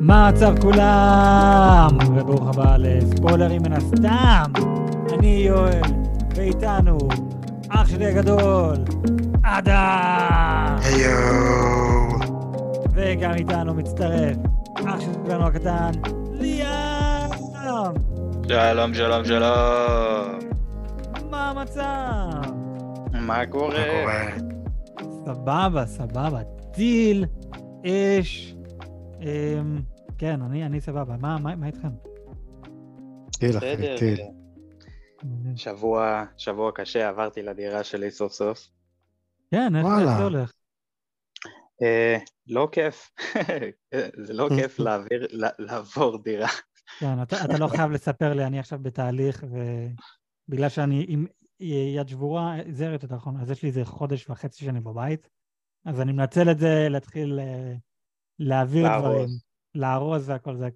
מה המצב כולם? וברוך הבא לספוילרים מן הסתם. אני יואל, ואיתנו אח שלי הגדול, אדם. היו. וגם איתנו מצטרף אח שלנו הקטן, ליאם. שלום, שלום, שלום. מה המצב? מה? קורה? סבבה, סבבה. טיל, אש. אמ, כן, אני, אני סבבה. מה, מה, מה איתכם? טיל בסדר. טיל. שבוע, שבוע קשה, עברתי לדירה שלי סוף סוף. כן, איך זה הולך? אה, לא כיף. זה לא. כיף להעביר, לה- לעבור דירה. כן, אתה, אתה לא חייב לספר לי, אני עכשיו בתהליך, ובגלל שאני עם יד שבורה, זרת, יותר נכון, אז יש לי איזה חודש וחצי שאני בבית, אז אני מנצל את זה להתחיל אה, להעביר לארוז. דברים, לארוז והכל זה.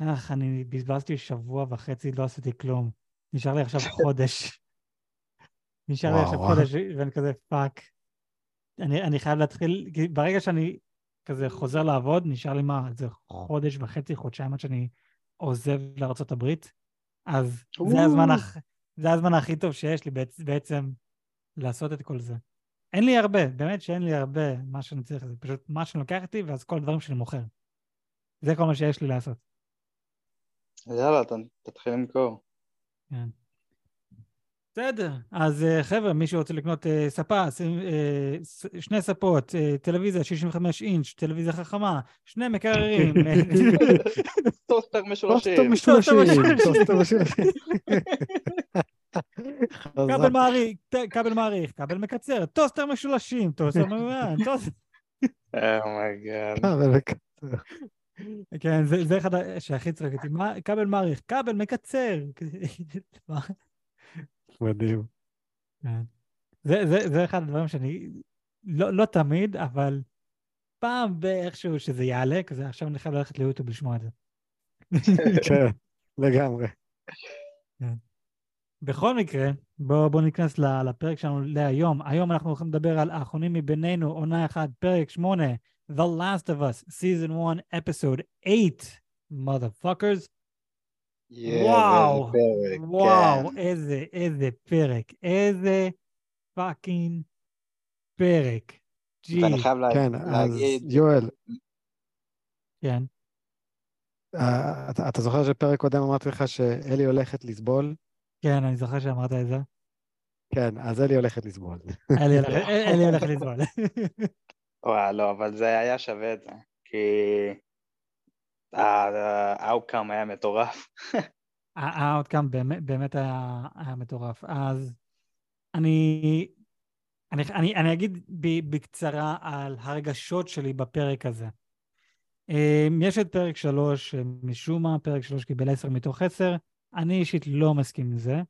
אך, אני בזבזתי שבוע וחצי, לא עשיתי כלום. נשאר לי עכשיו חודש. נשאר לי וואו, עכשיו וואו. חודש, ואני כזה fuck. אני, אני חייב להתחיל, כי ברגע שאני כזה חוזר לעבוד, נשאר לי מה, איזה חודש וחצי, חודשיים עד שאני עוזב לארה"ב, אז זה הזמן, הכ... זה הזמן הכי טוב שיש לי בעצ... בעצם לעשות את כל זה. אין לי הרבה, באמת שאין לי הרבה מה שאני צריך, זה פשוט מה שאני לוקח איתי, ואז כל הדברים שאני מוכר. זה כל מה שיש לי לעשות. יאללה, ת- תתחיל למכור. כן. בסדר, אז אה, חבר'ה, מי שרוצה לקנות אה, ספה, אה, שני ספות, טלוויזיה 65 אינץ', טלוויזיה חכמה, שני מקררים, טוסטר משולשים. טוסטר משולשים. כבל חזק. מעריך, כבל מעריך, כבל מקצר, טוסטר משולשים, טוסטר ממומן, טוסטר... oh my god. אה, ובק- כן, זה, זה אחד שהכי צחק אותי. מה- כבל מעריך, כבל מקצר. מדהים. כן. זה, זה, זה אחד הדברים שאני, לא, לא תמיד, אבל פעם באיכשהו שזה יעלה, כזה עכשיו אני חייב ללכת ליוטיוב לשמוע את זה. כן, לגמרי. בכל מקרה, בואו בוא ניכנס לפרק שלנו להיום. היום אנחנו הולכים לדבר על האחרונים מבינינו, עונה אחת, פרק שמונה, The Last of Us, Season 1, Episode 8, motherfuckers. יאה, וואו, פרק, וואו, כן. איזה, איזה פרק, איזה fucking פרק. gee, ואני חייב לה- כן, אז להגיד, יואל, כן, אה, אתה- אתה זוכר שפרק קודם אמרתי לך שאלי הולכת לסבול? כן, אני זוכר שאמרת את זה. כן, אז אלי הולכת לסבול. אלי הולך לסבול. וואי, לא, אבל זה היה שווה את זה, כי ה outcome היה מטורף. ה outcome באמת, היה, מטורף. אז אני, אני, אני, אני אגיד ב, בקצרה על הרגשות שלי בפרק הזה. אמ, יש את פרק שלוש, שמשום מה פרק שלוש קיבל עשר מתוך עשר. אני אישית לא מסכים עם זה,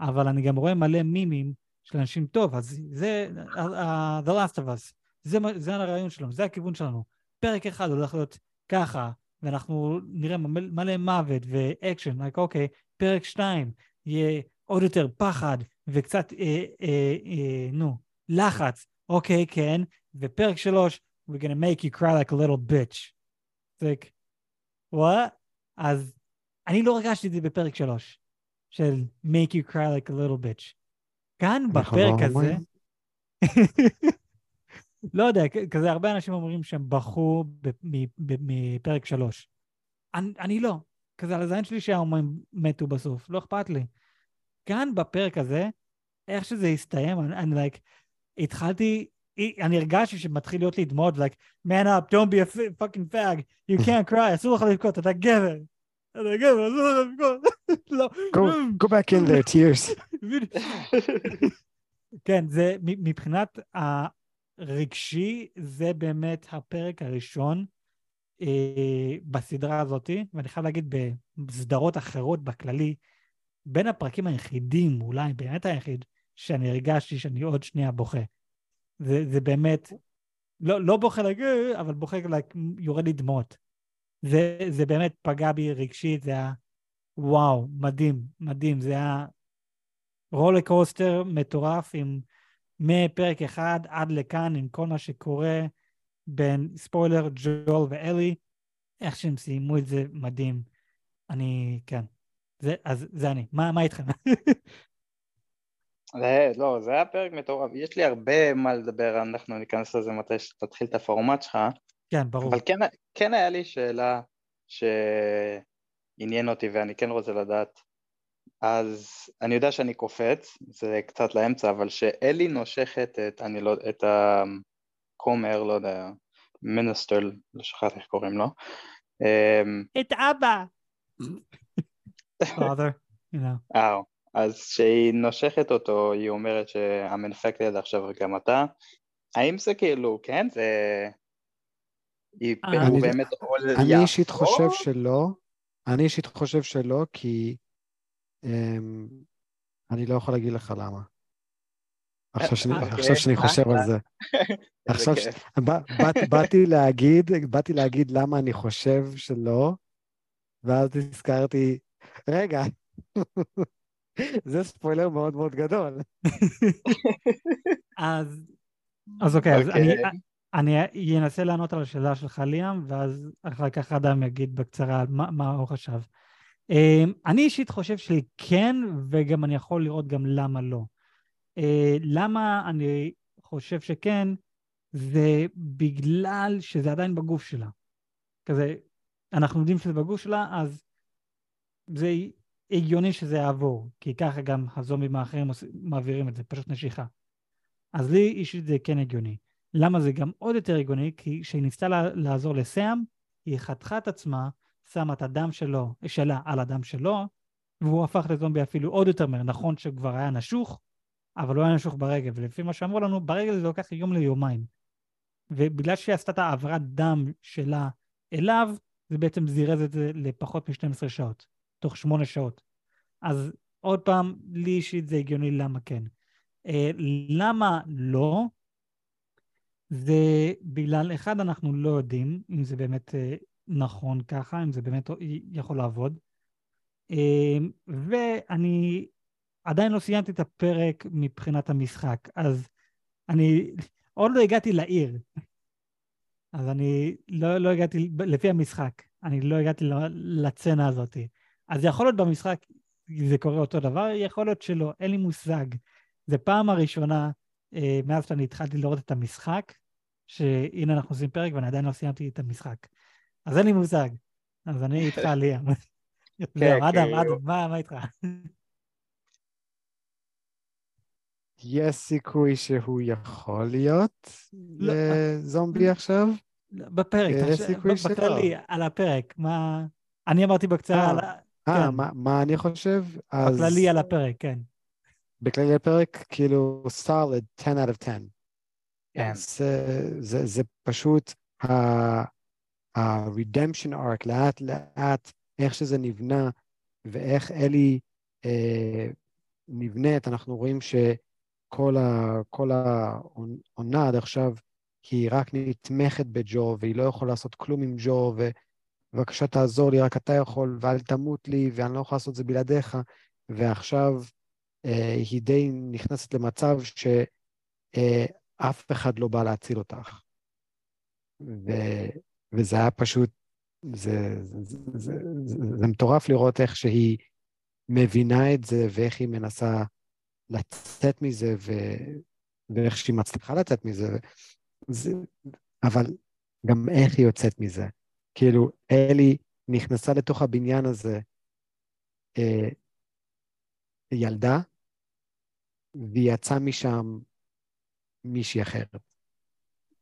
אבל אני גם רואה מלא memes של אנשים, טוב, אז זה uh, The Last of Us, זה, זה הרעיון שלנו, זה הכיוון שלנו. פרק אחד הולך להיות ככה, ואנחנו נראה מלא, מוות ואקשן, like, אוקיי, פרק שתיים יהיה עוד יותר פחד וקצת, אה, אה, אה, נו, לחץ, אוקיי, כן, ופרק שלוש, we're gonna make you cry like a little bitch. זה like, what? אז אני לא הרגשתי את זה בפרק שלוש, של make you cry like a little bitch. כאן בפרק לא הזה? לא יודע, כזה הרבה אנשים אומרים שהם בכו מפרק שלוש. אני, אני לא. כזה על הזין שלי שההומואים מתו בסוף, לא אכפת לי. כאן בפרק הזה, איך שזה הסתיים, אני, אני like, התחלתי, אני הרגשתי שמתחיל להיות לי דמעות, like, man up, don't be a fucking fag, you can't cry, אסור לך לבכות, אתה גבר. לך לבכות. לא. Go- Go back in there, tears. כן, זה מבחינת הרגשי, זה באמת הפרק הראשון אה, בסדרה הזאתי, ואני חייב להגיד בסדרות אחרות בכללי, בין הפרקים היחידים, אולי באמת היחיד, שאני הרגשתי שאני עוד שנייה בוכה. זה, זה באמת, לא, לא בוכה "אה", אבל בוכה like, יורד לי דמעות. זה, זה באמת פגע בי רגשית, זה היה וואו, מדהים, מדהים, זה היה רולר קוסטר מטורף עם מפרק אחד עד לכאן עם כל מה שקורה בין ספוילר, ג'ול ואלי. איך שהם סיימו את זה, מדהים. אני, כן. זה, אז זה אני. מה, מה איתכם? לא, זה היה פרק מטורף. יש לי הרבה מה לדבר, אנחנו ניכנס לזה מתי שתתחיל את הפורמט שלך. כן, ברור. אבל כן, כן היה לי שאלה שעניין אותי ואני כן רוצה לדעת. אז אני יודע שאני קופץ, זה קצת לאמצע, אבל שאלי נושכת את, אני לא, את הכומר, לא יודע, מיניסטר, לא שכחתי איך קוראים לו. אמ, את אבא. father, you know. אה, אז כשהיא נושכת אותו, היא אומרת I'm infected עכשיו גם אתה. האם זה כאילו, כן, זה... היא- אה, הוא באמת אני אישית יעבור? חושב שלא, אני אישית חושב שלא, כי אמ, אני לא יכול להגיד לך למה. עכשיו שאני, אוקיי, שאני חושב על אחלה. זה. עכשיו באתי להגיד, למה אני חושב שלא, ואז נזכרתי, רגע, זה ספוילר מאוד מאוד גדול. אז, אז אוקיי, אז אוקיי. אני, אנסה לענות על השאלה שלך, ליאם, ואז אחר כך אדם יגיד בקצרה מה, מה הוא חשב. אמ, אני אישית חושב שכן, וגם אני יכול לראות גם למה לא. אה, למה אני חושב שכן, זה בגלל שזה עדיין בגוף שלה. כזה, אנחנו יודעים שזה בגוף שלה, אז זה הגיוני שזה יעבור, כי ככה גם הזומבים האחרים מעבירים את זה, פשוט נשיכה. אז לי אישית זה כן הגיוני. למה זה גם עוד יותר הגיוני? כי כשהיא ניסתה לעזור לסאם, היא חתכה את עצמה, שמה את הדם שלו, שלה על הדם שלו, והוא הפך לזומבי אפילו עוד יותר מהר. נכון שכבר היה נשוך, אבל הוא היה נשוך ברגל, ולפי מה שאמרו לנו, ברגל זה לוקח יום ליומיים. ובגלל שהיא עשתה את העברת דם שלה אליו, זה בעצם זירז את זה לפחות מ-12 שעות, תוך 8 שעות. אז עוד פעם, לי אישית זה הגיוני למה כן. אה, למה לא? זה בגלל, אחד, אנחנו לא יודעים אם זה באמת אה, נכון ככה, אם זה באמת יכול לעבוד. אה, ואני עדיין לא סיימתי את הפרק מבחינת המשחק, אז אני עוד לא הגעתי לעיר. אז אני לא, לא הגעתי, לפי המשחק, אני לא הגעתי לצנה הזאת. אז יכול להיות במשחק זה קורה אותו דבר, יכול להיות שלא, אין לי מושג. זו פעם הראשונה מאז שאני התחלתי לראות את המשחק, שהנה אנחנו עושים פרק ואני עדיין לא סיימתי את המשחק. אז אין לי מושג. אז אני איתך, ליאם. זהו, אדם, כאילו- אדם, מה איתך? יש סיכוי שהוא יכול להיות לא. זומבי עכשיו? בפרק, יש תחש- סיכוי שלא. בכללי, על הפרק, מה... אני אמרתי בקצרה, אה, על ה- אה, כן. מה- אני חושב? בכללי על הפרק, כן. בכללי הפרק, כאילו, solid 10 out of 10. כן. זה, זה, זה פשוט ה-redemption arc, לאט לאט, איך שזה נבנה ואיך אלי אה, נבנית, אנחנו רואים שכל ה, כל העונה עד עכשיו היא רק נתמכת בג'ו, והיא לא יכולה לעשות כלום עם ג'ו, ובבקשה תעזור לי, רק אתה יכול, ואל תמות לי, ואני לא יכול לעשות את זה בלעדיך. ועכשיו היא די נכנסת למצב ש... אה, אף אחד לא בא להציל אותך. ו... וזה היה פשוט, זה, זה, זה, זה, זה מטורף לראות איך שהיא מבינה את זה ואיך היא מנסה לצאת מזה ו... ואיך שהיא מצליחה לצאת מזה. זה... אבל גם איך היא יוצאת מזה. כאילו, אלי נכנסה לתוך הבניין הזה אה, ילדה, והיא יצאה משם מישהי אחרת.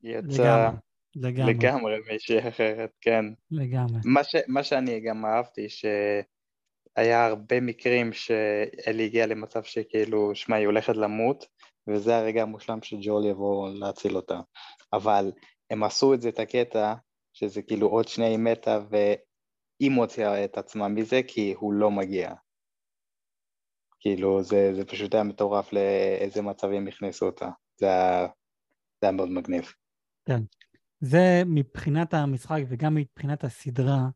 יצא לגמרי, לגמרי, לגמרי מישהי אחרת, כן. לגמרי. מה, ש, מה שאני גם אהבתי, שהיה הרבה מקרים שאלי הגיע למצב שכאילו, שמע, היא הולכת למות, וזה הרגע המושלם שג'ול יבוא להציל אותה. אבל הם עשו את זה, את הקטע, שזה כאילו עוד שנייה היא מתה, והיא מוציאה את עצמה מזה, כי הוא לא מגיע. כאילו, זה, זה פשוט היה מטורף לאיזה מצבים הכניסו אותה. זה היה, זה היה מאוד מגניב. זה מבחינת המשחק וגם מבחינת הסדרה,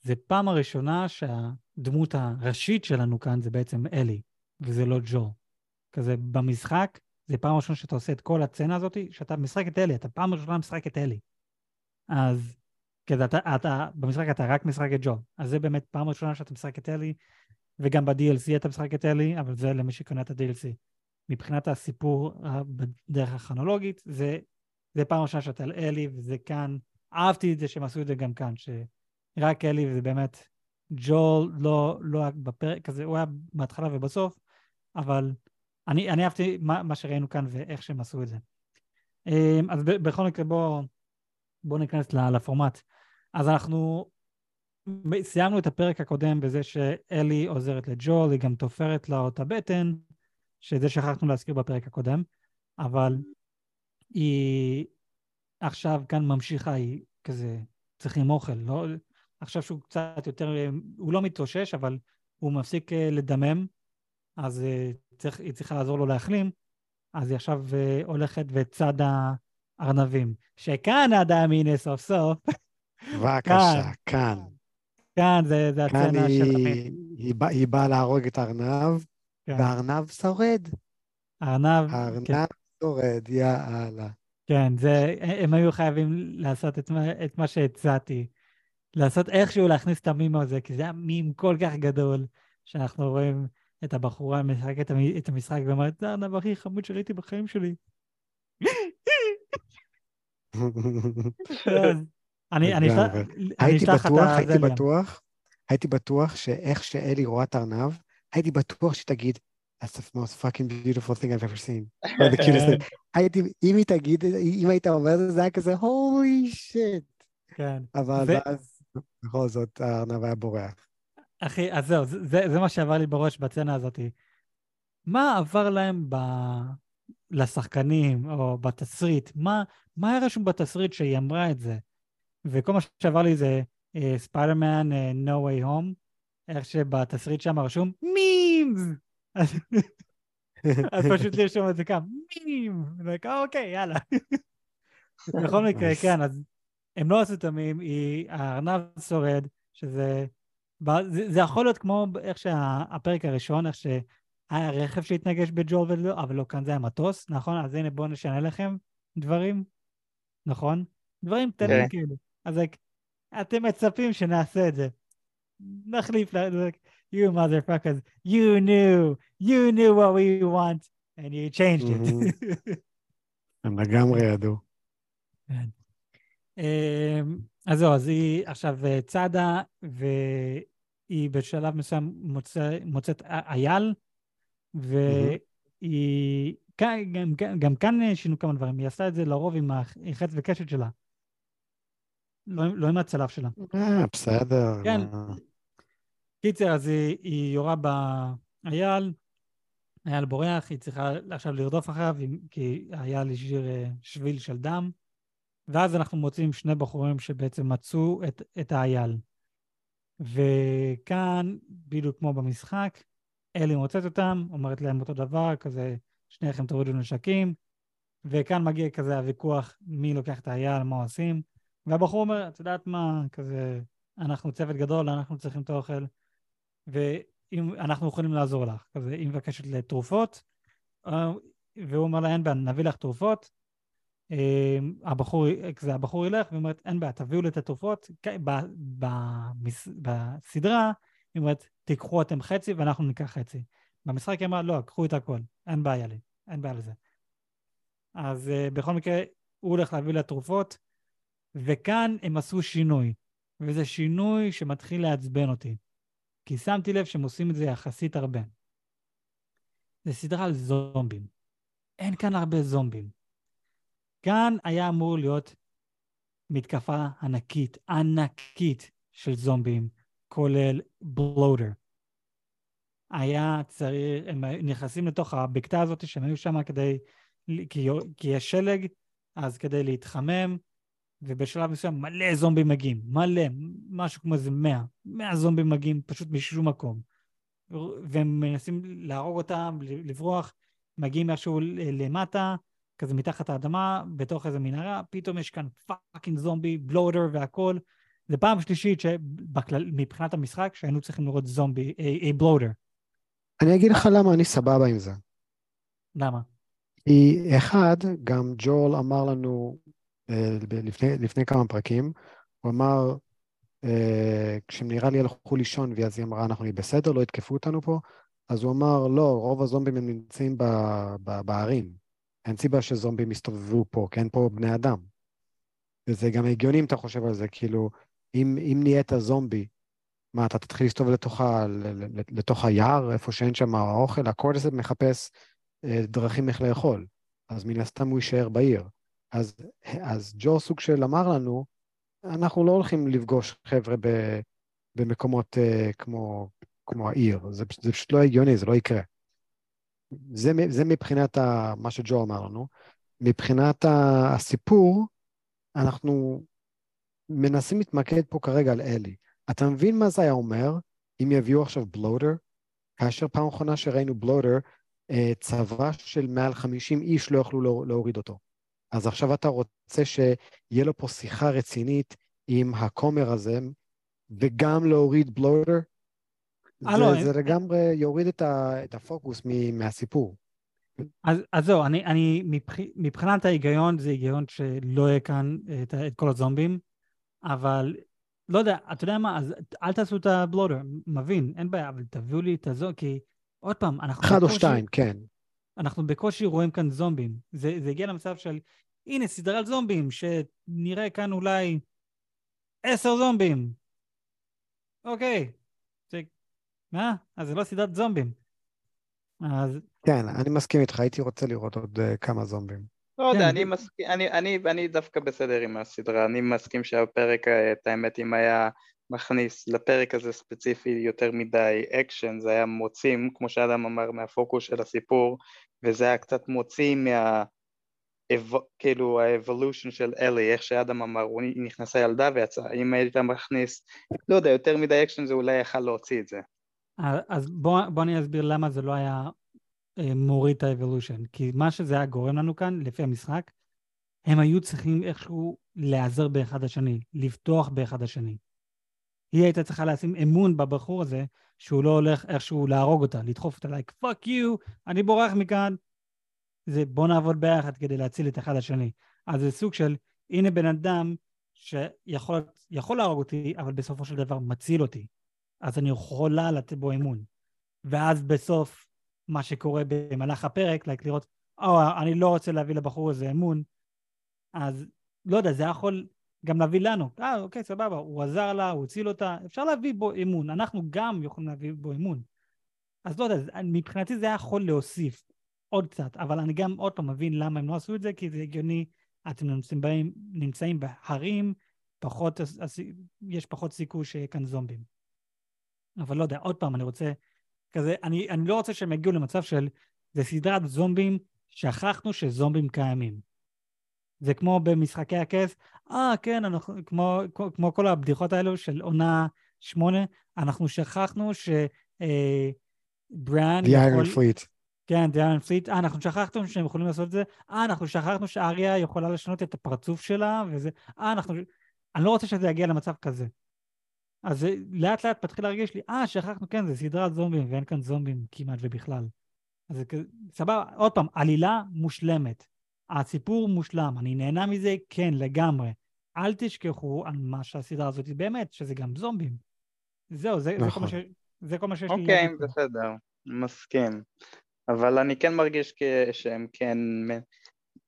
זה פעם הראשונה שהדמות הראשית שלנו כאן זה בעצם אלי, וזה לא ג'ו. כזה במשחק, זה פעם ראשונה שאתה עושה את כל הצצנה הזאת, שאתה משחק את אלי, אתה פעם ראשונה משחק את אלי. אז כי אתה, אתה, במשחק אתה רק משחק את ג'ו. אז זה באמת פעם ראשונה שאתה משחק את אלי, וגם ב-DLC אתה משחק את אלי, אבל זה למי שקונה את ה-DLC. מבחינת הסיפור בדרך הכרונולוגית, זה, זה פעם ראשונה שאתה על אלי, וזה כאן, אהבתי את זה שהם עשו את זה גם כאן, שרק אלי, וזה באמת, ג'ול לא, לא היה בפרק הזה, הוא היה בהתחלה ובסוף, אבל אני, אני אהבתי מה, מה שראינו כאן ואיך שהם עשו את זה. אמ, אז בכל מקרה בואו בוא ניכנס לפורמט. אז אנחנו סיימנו את הפרק הקודם בזה שאלי עוזרת לג'ול, היא גם תופרת לו את הבטן, שזה שכחנו להזכיר בפרק הקודם, אבל היא עכשיו כאן ממשיכה, היא כזה, צריכים אוכל, לא, עכשיו שהוא קצת יותר, הוא לא מתאושש, אבל הוא מפסיק אה, לדמם, אז אה, צריך, היא צריכה לעזור לו להחלים, אז היא עכשיו אה, הולכת וצד הארנבים. שכאן עדה מיני סוף סוף. בבקשה, כאן. כאן זה, זה הצצנה של המין. היא, בא, היא באה להרוג את הארנב, כן. והארנב שורד. הארנב... הארנב כן. שורד, יאללה. כן, זה, הם היו חייבים לעשות את מה, את מה שהצעתי. לעשות איכשהו להכניס את המים הזה, כי זה היה מים כל כך גדול, שאנחנו רואים את הבחורה משחקת את המשחק ואומרת, זה הארנב הכי חמוד שראיתי בחיים שלי. אני אשלח לך את זה. הייתי בטוח, הייתי בטוח שאיך שאלי רואה את הארנב, הייתי בטוח שתגיד, That's the most fucking beautiful thing I've ever seen. הייתי, אם היא תגיד, אם היית אומר את זה, זה היה כזה, holy shit. כן. אבל אז, בכל זאת, הארנב היה בורח. אחי, אז זהו, זה מה שעבר לי בראש בצנה הזאת. מה עבר להם ב... לשחקנים, או בתסריט? מה, מה היה רשום בתסריט שהיא אמרה את זה? וכל מה שעבר לי זה ספיידרמן uh, uh, No way home, איך שבתסריט שם רשום מימס! אז פשוט לרשום את זה כאן, מים! אוקיי, יאללה. בכל מקרה, כן, אז הם לא עשו את המים, הארנב שורד, שזה... זה, זה יכול להיות כמו איך שהפרק הראשון, איך שהיה רכב שהתנגש בג'ול ולא, אבל לא, כאן זה היה מטוס, נכון? אז הנה בואו נשנה לכם דברים, נכון? דברים קטנים okay. כן. אז אתם מצפים שנעשה את זה. נחליף, you motherfuckers, you knew, you knew what we want, and you changed it. Mm-hmm. הם לגמרי ידעו. כן. אמ, אז זהו, אז היא עכשיו אה, צדה, והיא בשלב מסוים מוצא, מוצאת אייל, והיא... גם, גם, גם כאן שינו כמה דברים, היא עשתה את זה לרוב עם החץ וקשת שלה. לא, לא עם הצלף שלה. אה, בסדר. כן. קיצר, אז היא, היא יורה באייל, אייל בורח, היא צריכה עכשיו לרדוף אחריו, כי אייל השאיר אה, שביל של דם. ואז אנחנו מוצאים שני בחורים שבעצם מצאו את, את האייל. וכאן, בדיוק כמו במשחק, אלי מוצאת אותם, אומרת להם אותו דבר, כזה, שניכם תורידו נשקים, וכאן מגיע כזה הוויכוח מי לוקח את האייל, מה עושים, והבחור אומר, את יודעת מה, כזה, אנחנו צוות גדול, אנחנו צריכים את האוכל, ואם אנחנו יכולים לעזור לך, כזה, היא מבקשת לתרופות, אה, והוא אומר לה, אין בעיה, נביא לך תרופות, אה, הבחור, כזה, הבחור ילך ואומרת, אין בעיה, תביאו לי את התרופות. בסדרה, היא אומרת, תיקחו אתם חצי ואנחנו ניקח חצי. במשחק היא אמרה, לא, קחו את הכל, אין בעיה לי, אין בעיה לזה. אז uh, בכל מקרה, הוא הולך להביא לה תרופות, וכאן הם עשו שינוי, וזה שינוי שמתחיל לעצבן אותי, כי שמתי לב שהם עושים את זה יחסית הרבה. זה סדרה על זומבים. אין כאן הרבה זומבים. כאן היה אמור להיות מתקפה ענקית, ענקית של זומבים, כולל בלודר. היה צריך, הם נכנסים לתוך הבקתה הזאת שהם היו שם כדי, כי, כי יש שלג, אז כדי להתחמם, ובשלב מסוים מלא זומבים מגיעים, מלא, משהו כמו איזה מאה, מאה זומבים מגיעים פשוט משום מקום. והם מנסים להרוג אותם, לברוח, מגיעים משהו למטה, כזה מתחת האדמה, בתוך איזה מנהרה, פתאום יש כאן פאקינג זומבי, בלודר והכל. זה פעם שלישית שמבחינת המשחק שהיינו צריכים לראות זומבי, a בלודר. אני אגיד לך למה אני סבבה עם זה. למה? כי אחד, גם ג'ול אמר לנו לפני, לפני כמה פרקים, הוא אמר, אה, כשהם נראה לי הלכו לישון, ואז היא אמרה, אנחנו נהיה בסדר, לא יתקפו אותנו פה, אז הוא אמר, לא, רוב הזומבים הם נמצאים ב, ב, בערים. אין סיבה שזומבים יסתובבו פה, כי אין פה בני אדם. וזה גם הגיוני אם אתה חושב על זה, כאילו, אם, אם נהיית זומבי, מה, אתה תתחיל להסתובב לתוך, ה, לתוך היער, איפה שאין שם האוכל, הקורדסט מחפש אה, דרכים איך לאכול, אז מן הסתם הוא יישאר בעיר. אז, אז ג'ו סוג של אמר לנו, אנחנו לא הולכים לפגוש חבר'ה ב, במקומות uh, כמו, כמו העיר, זה, זה פשוט לא הגיוני, זה לא יקרה. זה, זה מבחינת ה, מה שג'ו אמר לנו. מבחינת הסיפור, אנחנו מנסים להתמקד פה כרגע על אלי. אתה מבין מה זה היה אומר אם יביאו עכשיו בלודר? כאשר פעם אחרונה שראינו בלודר, אה, צבא של מעל 50 איש לא יכלו להוריד אותו. אז עכשיו אתה רוצה שיהיה לו פה שיחה רצינית עם הכומר הזה, וגם להוריד בלודר? זה, לא, זה לגמרי יוריד את, ה, את הפוקוס מ, מהסיפור. אז, אז זהו, אני, אני מבח, מבחינת ההיגיון, זה היגיון שלא יהיה כאן את, את כל הזומבים, אבל לא יודע, אתה יודע מה, אז אל תעשו את הבלודר, מבין, אין בעיה, אבל תביאו לי את הזו, כי עוד פעם, אנחנו... אחד או שתיים, כן. אנחנו בקושי רואים כאן זומבים. זה, זה הגיע למצב של, הנה, סדרת זומבים, שנראה כאן אולי עשר זומבים. אוקיי. זה... מה? אז זה לא סדרת זומבים. אז... כן, אני מסכים איתך, הייתי רוצה לראות עוד uh, כמה זומבים. לא יודע, כן. אני מסכים, אני, אני, אני דווקא בסדר עם הסדרה, אני מסכים שהפרק, אה, את האמת, אם היה מכניס לפרק הזה ספציפי יותר מדי אקשן, זה היה מוציא, כמו שאדם אמר, מהפוקוס של הסיפור, וזה היה קצת מוציא מה... כאילו ה evolution של אלי, איך שאדם אמר, הוא נכנסה ילדה ויצאה, אם היית מכניס, לא יודע, יותר מדי אקשן זה אולי יכל להוציא את זה. אז בוא, בוא אני אסביר למה זה לא היה אה, מוריד את האבולושן, כי מה שזה היה גורם לנו כאן, לפי המשחק, הם היו צריכים איכשהו להיעזר באחד השני, לפתוח באחד השני. היא הייתה צריכה לשים אמון בבחור הזה, שהוא לא הולך איכשהו להרוג אותה, לדחוף אותה, like, fuck you, אני בורח מכאן. זה בוא נעבוד ביחד כדי להציל את אחד השני. אז זה סוג של, הנה בן אדם שיכול להרוג אותי, אבל בסופו של דבר מציל אותי. אז אני יכולה לתת בו אמון. ואז בסוף, מה שקורה במהלך הפרק, like, לראות, או, אני לא רוצה להביא לבחור הזה אמון, אז לא יודע, זה יכול גם להביא לנו. אה, אוקיי, סבבה, הוא עזר לה, הוא הציל אותה, אפשר להביא בו אמון, אנחנו גם יכולים להביא בו אמון. אז לא יודע, מבחינתי זה יכול להוסיף עוד קצת, אבל אני גם עוד פעם מבין למה הם לא עשו את זה, כי זה הגיוני, אתם נמצאים, נמצאים בהרים, פחות, יש פחות סיכוי שיהיה כאן זומבים. אבל לא יודע, עוד פעם, אני רוצה, כזה, אני, אני לא רוצה שהם יגיעו למצב של, זה סדרת זומבים, שכחנו שזומבים קיימים. זה כמו במשחקי הכס, אה, כן, אנחנו, כמו, כמו כל הבדיחות האלו של עונה שמונה, אנחנו שכחנו ש... אה, The יכול... Iron Fleet. כן, Iron Fleet. אה, אנחנו שכחנו שהם יכולים לעשות את זה. אה, אנחנו שכחנו שאריה יכולה לשנות את הפרצוף שלה, וזה... אה, אנחנו... אני לא רוצה שזה יגיע למצב כזה. אז לאט לאט מתחיל להרגיש לי, אה, שכחנו, כן, זה סדרת זומבים, ואין כאן זומבים כמעט ובכלל. אז זה כזה, סבבה, עוד פעם, עלילה מושלמת. הסיפור מושלם, אני נהנה מזה, כן, לגמרי. אל תשכחו על מה שהסדרה הזאת באמת, שזה גם זומבים. זהו, זה, נכון. זה, כל, מה נכון. ש... זה כל מה שיש okay, לי אוקיי, בסדר, מסכים. אבל אני כן מרגיש שהם כן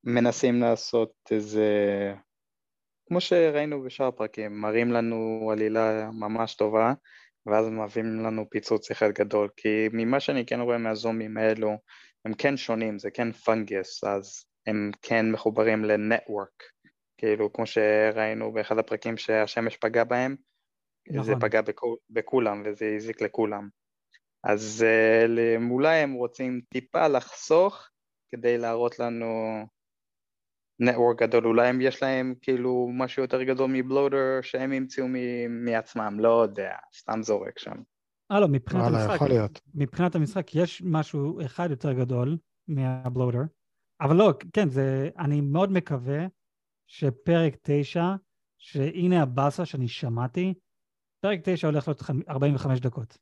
מנסים לעשות איזה... כמו שראינו בשאר הפרקים, מראים לנו עלילה ממש טובה, ואז מביאים לנו פיצוץ אחד גדול, כי ממה שאני כן רואה מהזומים האלו, הם כן שונים, זה כן פונגס, אז הם כן מחוברים לנטוורק, כאילו כמו שראינו באחד הפרקים שהשמש פגע בהם, נכון. זה פגע בכול, בכולם וזה הזיק לכולם. אז uh, אולי הם רוצים טיפה לחסוך כדי להראות לנו נטוורק גדול, אולי הם יש להם כאילו משהו יותר גדול מבלודר שהם המציאו מעצמם, לא יודע, סתם זורק שם. אה לא, מבחינת המשחק, מבחינת המשחק יש משהו אחד יותר גדול מהבלודר, אבל לא, כן, זה, אני מאוד מקווה שפרק 9, שהנה הבאסה שאני שמעתי, פרק 9 הולך להיות 45 דקות.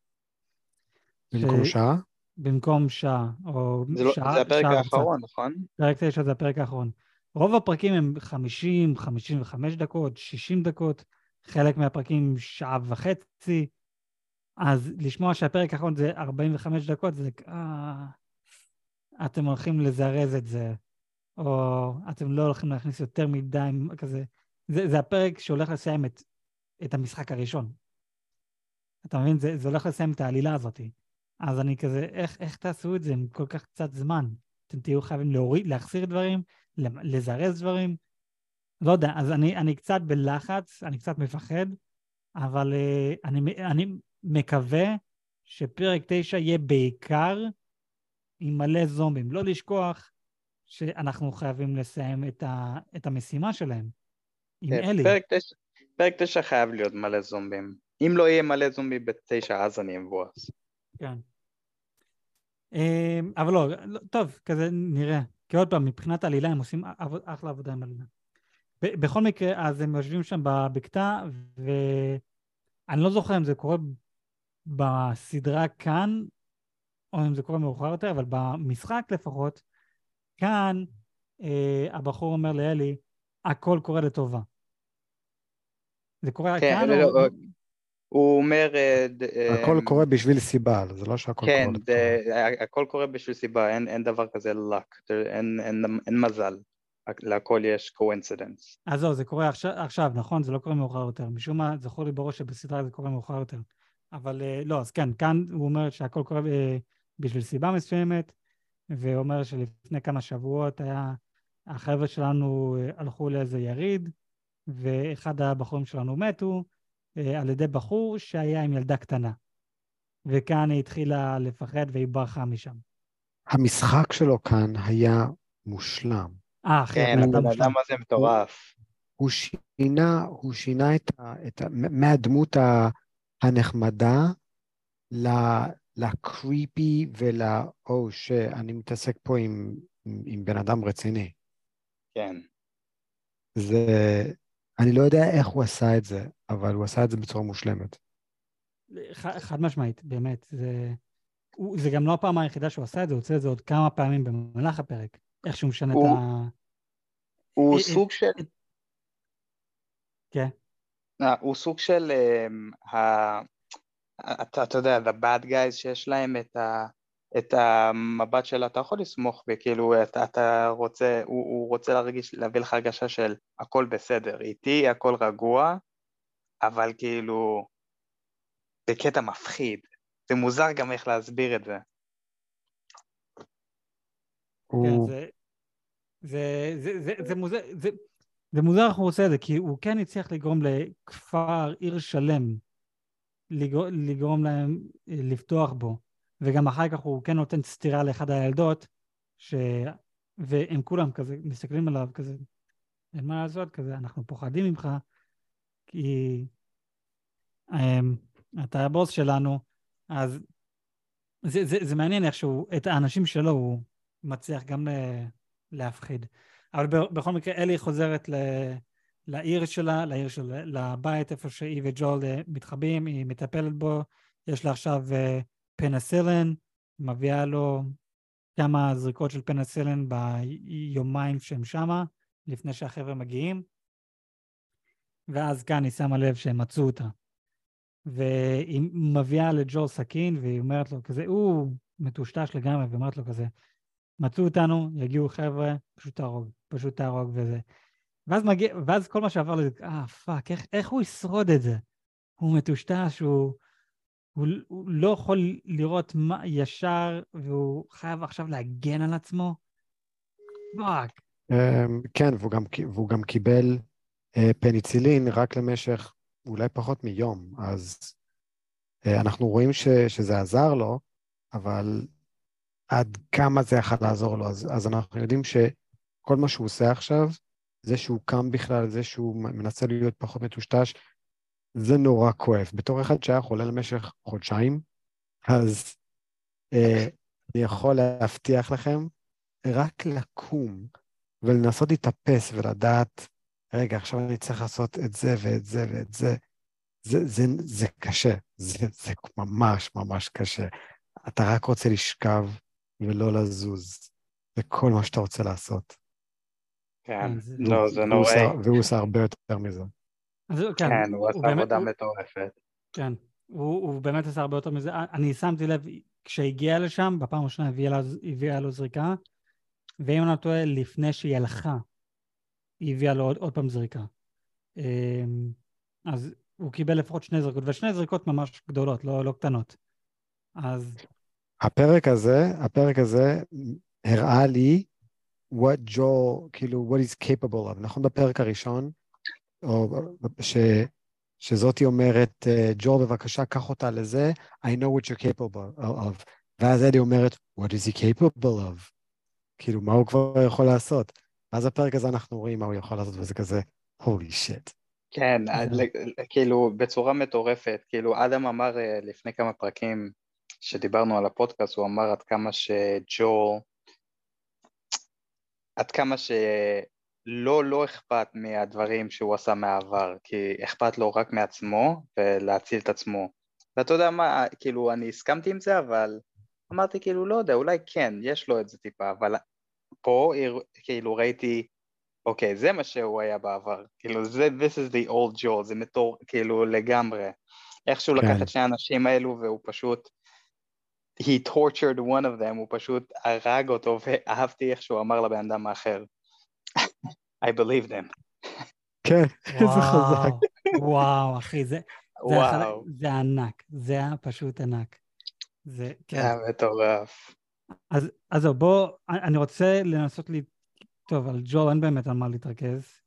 במקום ש... שעה? במקום שעה, או זה לא- שעה. זה הפרק שעה האחרון. נכון? פרק 9 זה הפרק האחרון. רוב הפרקים הם 50, 55 דקות, 60 דקות. חלק מהפרקים שעה וחצי, אז לשמוע שהפרק האחרון זה 45 דקות, זה... אה, אתם הולכים לזרז את זה, או אתם לא הולכים להכניס יותר מדי כזה. זה, זה הפרק שהולך לסיים את, את המשחק הראשון. אתה מבין? זה, זה הולך לסיים את העלילה הזאת. אז אני כזה, איך, איך תעשו את זה עם כל כך קצת זמן? אתם תהיו חייבים להוריד, להחסיר דברים, לזרז דברים? לא יודע, אז אני, אני קצת בלחץ, אני קצת מפחד, אבל uh, אני, אני מקווה שפרק 9 יהיה בעיקר עם מלא זומבים. לא לשכוח שאנחנו חייבים לסיים את, ה, את המשימה שלהם עם כן, אלי. פרק 9, פרק 9 חייב להיות מלא זומבים. אם לא יהיה מלא זומבים בתשע, אז אני אבואס. כן. אמ, אבל לא, לא, טוב, כזה נראה. כי עוד פעם, מבחינת עלילה הם עושים אחלה עבודה עם עלילה. בכל מקרה, אז הם יושבים שם בבקתה, ואני לא זוכר אם זה קורה בסדרה כאן, או אם זה קורה מאוחר יותר, אבל במשחק לפחות, כאן אה, הבחור אומר לאלי, הכל קורה לטובה. זה קורה כן, כאן לא, או... הוא אומר... אה, הכל קורה בשביל סיבה, זה לא שהכל קורה. כן, הכל קורה בשביל סיבה, אין, דבר כזה luck, אין, מזל. להכל יש coincidence. אז זהו, זה קורה עכשיו, עכשיו, נכון? זה לא קורה מאוחר יותר. משום מה, זכור לי בראש שבסדרה זה קורה מאוחר יותר. אבל אה, לא, אז כן, כאן הוא אומר שהכל קורה אה, בשביל סיבה מסוימת, והוא אומר שלפני כמה שבועות היה, החבר'ה שלנו הלכו לאיזה יריד, ואחד הבחורים שלנו מתו, אה, על ידי בחור שהיה עם ילדה קטנה. וכאן היא התחילה לפחד והיא ברחה משם. המשחק שלו כאן היה מושלם. אה, אחי, כן, הבן אדם הזה מטורף. הוא שינה, הוא שינה את ה... את ה מהדמות הנחמדה לקריפי ול... או, שאני מתעסק פה עם, עם בן אדם רציני. כן. זה... אני לא יודע איך הוא עשה את זה, אבל הוא עשה את זה בצורה מושלמת. חד משמעית, באמת. זה, הוא, זה גם לא הפעם היחידה שהוא עשה את זה, הוא עושה את זה עוד כמה פעמים במהלך הפרק. איך שהוא משנה הוא, את ה... הוא אה, סוג של... כן. אה, הוא סוג של... אה, אתה, אתה יודע, the bad guys שיש להם את ה... את המבט של אתה יכול לסמוך וכאילו אתה, אתה רוצה, הוא, הוא רוצה להרגיש, להביא לך הרגשה של הכל בסדר, איתי הכל רגוע, אבל כאילו בקטע מפחיד. זה מוזר גם איך להסביר את זה. כן, זה, זה, זה, זה, זה מוזר, זה, זה מוזר איך הוא עושה את זה, כי הוא כן הצליח לגרום לכפר, עיר שלם, לגרום, לגרום להם אה, לפתוח בו. וגם אחר כך הוא כן נותן סטירה לאחד הילדות, ש... והם כולם כזה מסתכלים עליו כזה, אין מה לעשות, כזה, אנחנו פוחדים ממך, כי הם, אמ, אתה הבוס שלנו, אז זה, זה, זה מעניין איך שהוא, את האנשים שלו הוא מצליח גם להפחיד. אבל בכל מקרה, אלי חוזרת ל, לעיר שלה, לעיר שלה, לבית איפה שהיא וג'ול אה, מתחבאים, היא מטפלת בו, יש לה עכשיו אה, פנסילן, מביאה לו כמה זריקות של פנסילן ביומיים שהם שמה, לפני שהחבר'ה מגיעים, ואז כאן היא שמה לב שהם מצאו אותה. והיא מביאה לג'ואל סכין, והיא אומרת לו כזה, הוא מטושטש לגמרי, והיא אומרת לו כזה, מצאו אותנו, יגיעו חבר'ה, פשוט תהרוג, פשוט תהרוג וזה. ואז מגיע, ואז כל מה שעבר לזה, אה, fuck, איך, איך הוא ישרוד את זה? הוא מטושטש, הוא, הוא, הוא לא יכול לראות מה ישר, והוא חייב עכשיו להגן על עצמו? fuck. אמ, כן, והוא גם, והוא גם קיבל אה, פניצילין רק למשך אולי פחות מיום, אז אה, אנחנו רואים ש, שזה עזר לו, אבל עד כמה זה יכול לעזור לו. אז, אז אנחנו יודעים שכל מה שהוא עושה עכשיו, זה שהוא קם בכלל, זה שהוא מנסה להיות פחות מטושטש, זה נורא כואב. בתור אחד שהיה חולה למשך חודשיים, אז אה, אני יכול להבטיח לכם, רק לקום ולנסות להתאפס ולדעת, רגע, עכשיו אני צריך לעשות את זה ואת זה ואת זה, זה, זה, זה קשה, זה, זה ממש ממש קשה. אתה רק רוצה לשכב ולא לזוז, זה כל מה שאתה רוצה לעשות. כן, לא, זה נוראי. והוא עושה הרבה יותר מזה. אז כן, כן, הוא עשה באמת- עבודה הוא- מטורפת. כן, הוא, הוא באמת עשה הרבה יותר מזה. אני שמתי לב, כשהגיע לשם, בפעם הראשונה הביאה לו, הביאה לו זריקה, ואם אני לא טועה, לפני שהיא הלכה, היא הביאה לו עוד, עוד פעם זריקה. אמ, אז הוא קיבל לפחות שני זריקות, ושני זריקות ממש גדולות, לא, לא קטנות. אז הפרק הזה, הפרק הזה הראה לי what ג'ו, כאילו, what he's capable of. נכון בפרק הראשון, או ש, שזאתי אומרת, אה, ג'ו, בבקשה, קח אותה לזה, I know what you're capable of. ואז אלי אומרת, what is he capable of? כאילו, מה הוא כבר יכול לעשות? ואז בפרק הזה אנחנו רואים מה הוא יכול לעשות, וזה כזה, holy shit. כן, כאילו בצורה מטורפת, כאילו אדם אמר אה, לפני כמה פרקים שדיברנו על הפודקאסט, הוא אמר עד כמה שג'ו, עד כמה שלא לא אכפת מהדברים שהוא עשה מהעבר, כי אכפת לו רק מעצמו ולהציל את עצמו. ואתה יודע מה, כאילו אני הסכמתי עם זה, אבל אמרתי כאילו לא יודע, אולי כן, יש לו את זה טיפה, אבל פה כאילו ראיתי אוקיי, זה מה שהוא היה בעבר, כאילו זה, this is the old Joel, זה מטור, כאילו לגמרי. איך שהוא כן. לקח את שני האנשים האלו והוא פשוט, he tortured one of them, הוא פשוט הרג אותו, ואהבתי איך שהוא אמר לבן אדם האחר. I believe them. כן, איזה חזק. וואו, אחי, זה, זה, וואו, זה ענק, זה היה פשוט ענק. זה, זה כן. היה מטורף. אז, אז זהו, בוא, אני רוצה לנסות לי... טוב, על ג'ו אין באמת על מה להתרכז,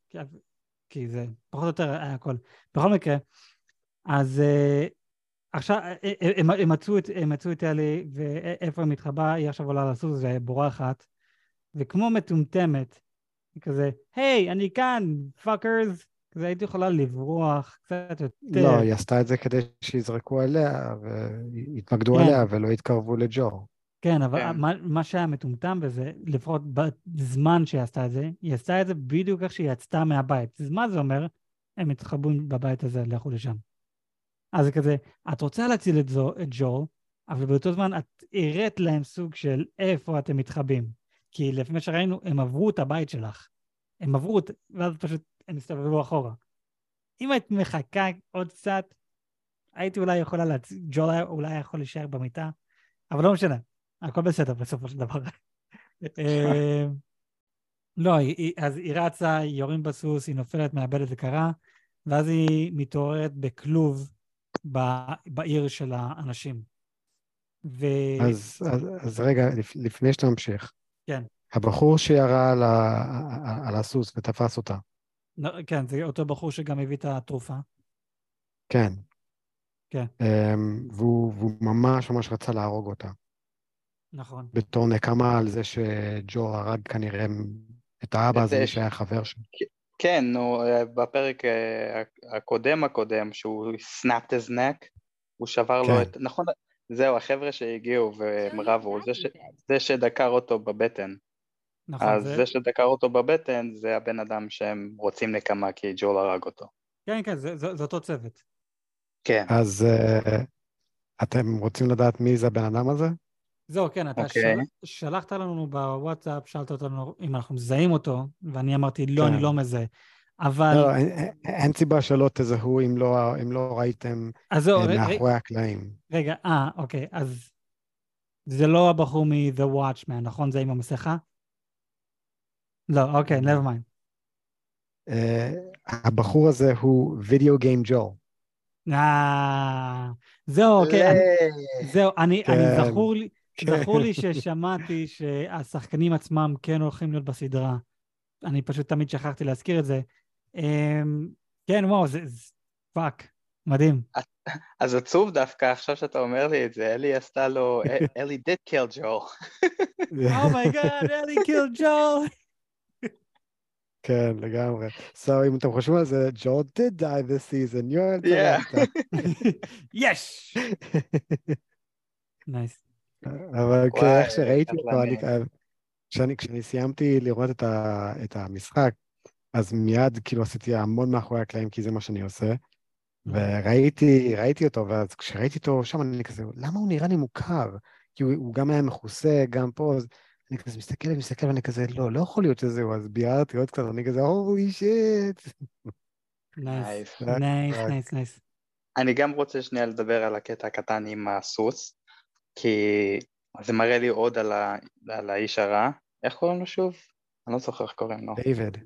כי, זה פחות או יותר היה הכל. בכל מקרה, אז uh, עכשיו, אה, אה, הם, מצאו את, הם מצאו את אלי, ואיפה היא מתחבאה, היא עכשיו עולה לסוס ובורחת, וכמו מטומטמת, כזה, היי, אני כאן, fuckers, כזה הייתי יכולה לברוח קצת יותר. לא, היא עשתה את זה כדי שיזרקו עליה, ויתמקדו כן. עליה ולא יתקרבו לג'ואל. כן, אבל כן. מה, מה שהיה מטומטם בזה, לפחות בזמן שהיא עשתה את זה, היא עשתה את זה בדיוק איך שהיא יצאה מהבית. אז מה זה אומר? הם התחבאו בבית הזה, לכו לשם. אז זה כזה, את רוצה להציל את, זו, את ג'ול, אבל באותו זמן את הראת להם סוג של איפה אתם מתחבאים. כי לפי מה שראינו, הם עברו את הבית שלך. הם עברו את... ואז פשוט הם הסתובבו אחורה. אם היית מחכה עוד קצת, הייתי אולי יכולה להציל, ג'ול היה אולי יכול להישאר במיטה, אבל לא משנה. הכל בסדר בסופו של דבר. אה, לא, היא, אז היא רצה, יורים בסוס, היא נופלת, מאבדת הכרה, ואז היא מתעוררת בכלוב ב, בעיר של האנשים. ו... אז, אז, אז רגע, לפ, לפני שאתה ממשיך. כן. הבחור שירה על, ה, על הסוס ותפס אותה, לא, כן, זה אותו בחור שגם הביא את התרופה. כן. כן. Um, והוא, והוא ממש ממש רצה להרוג אותה, נכון. בתור נקמה על זה שג'ו הרג כנראה את האבא הזה, שהיה חבר שלו. כן, נו, אה, בפרק אה, הקודם הקודם, שהוא snapped his neck, הוא שבר לו כן. את... נכון, זהו, החבר'ה שהגיעו והם רבו, זה, ש... זה שדקר אותו בבטן. נכון, אז זה... זה שדקר אותו בבטן, זה הבן אדם שהם רוצים נקמה כי ג'ול הרג אותו. כן, כן, זה, זה, זה אותו צוות. כן. אז uh, אתם רוצים לדעת מי זה הבן אדם הזה? זהו, כן, אתה אוקיי. של... שלחת לנו בוואטסאפ, שאלת אותנו אם אנחנו מזהים אותו, ואני אמרתי, לא, כן. אני לא מזהה. אבל... לא, אין, אין- סיבה שלא תזהו אם לא, אם לא ראיתם אז זהו, אה, ר- ר- מאחורי הקלעים. רגע, אה, אוקיי, אז זה לא הבחור מ-The Watchman, נכון? זה עם המסכה? לא, אוקיי, never mind. אה, הבחור הזה הוא video game ג'ואל. אה, זהו, אוקיי, אני- זהו, אני, אני כן, זכור לי, כן. זכור לי ששמעתי שהשחקנים עצמם כן הולכים להיות בסדרה. אני פשוט תמיד שכחתי להזכיר את זה. אמ, כן, וואו, זה, fuck, מדהים. אז עצוב דווקא, עכשיו שאתה אומר לי את זה, אלי עשתה לו, אלי did kill ג'ואל. אומייגאד, אלי קיל ג'ול. כן, לגמרי. So, אם אתם חושבים על זה, ג'ו did die this season, you're Yeah. יש! nice. אבל כאיך שראיתי איך אותו. כשאני, סיימתי לראות את המשחק, אז מיד כאילו עשיתי המון מאחורי הקלעים, כי זה מה שאני עושה. וראיתי ראיתי אותו, ואז כשראיתי אותו שם, אני כזה, למה הוא נראה לי מוכר? כי הוא, הוא גם היה מכוסה, גם פה, אז אני כזה מסתכל ומסתכל, ואני כזה, לא, לא יכול להיות שזהו, אז ביררתי עוד קצת, אני כזה, holy shit. nice, nice, nice. אני גם רוצה שנייה לדבר על הקטע הקטן עם הסוס, כי זה מראה לי עוד על, ה... על האיש הרע. איך קוראים לו שוב? אני לא זוכר איך קוראים לו. דיוויד.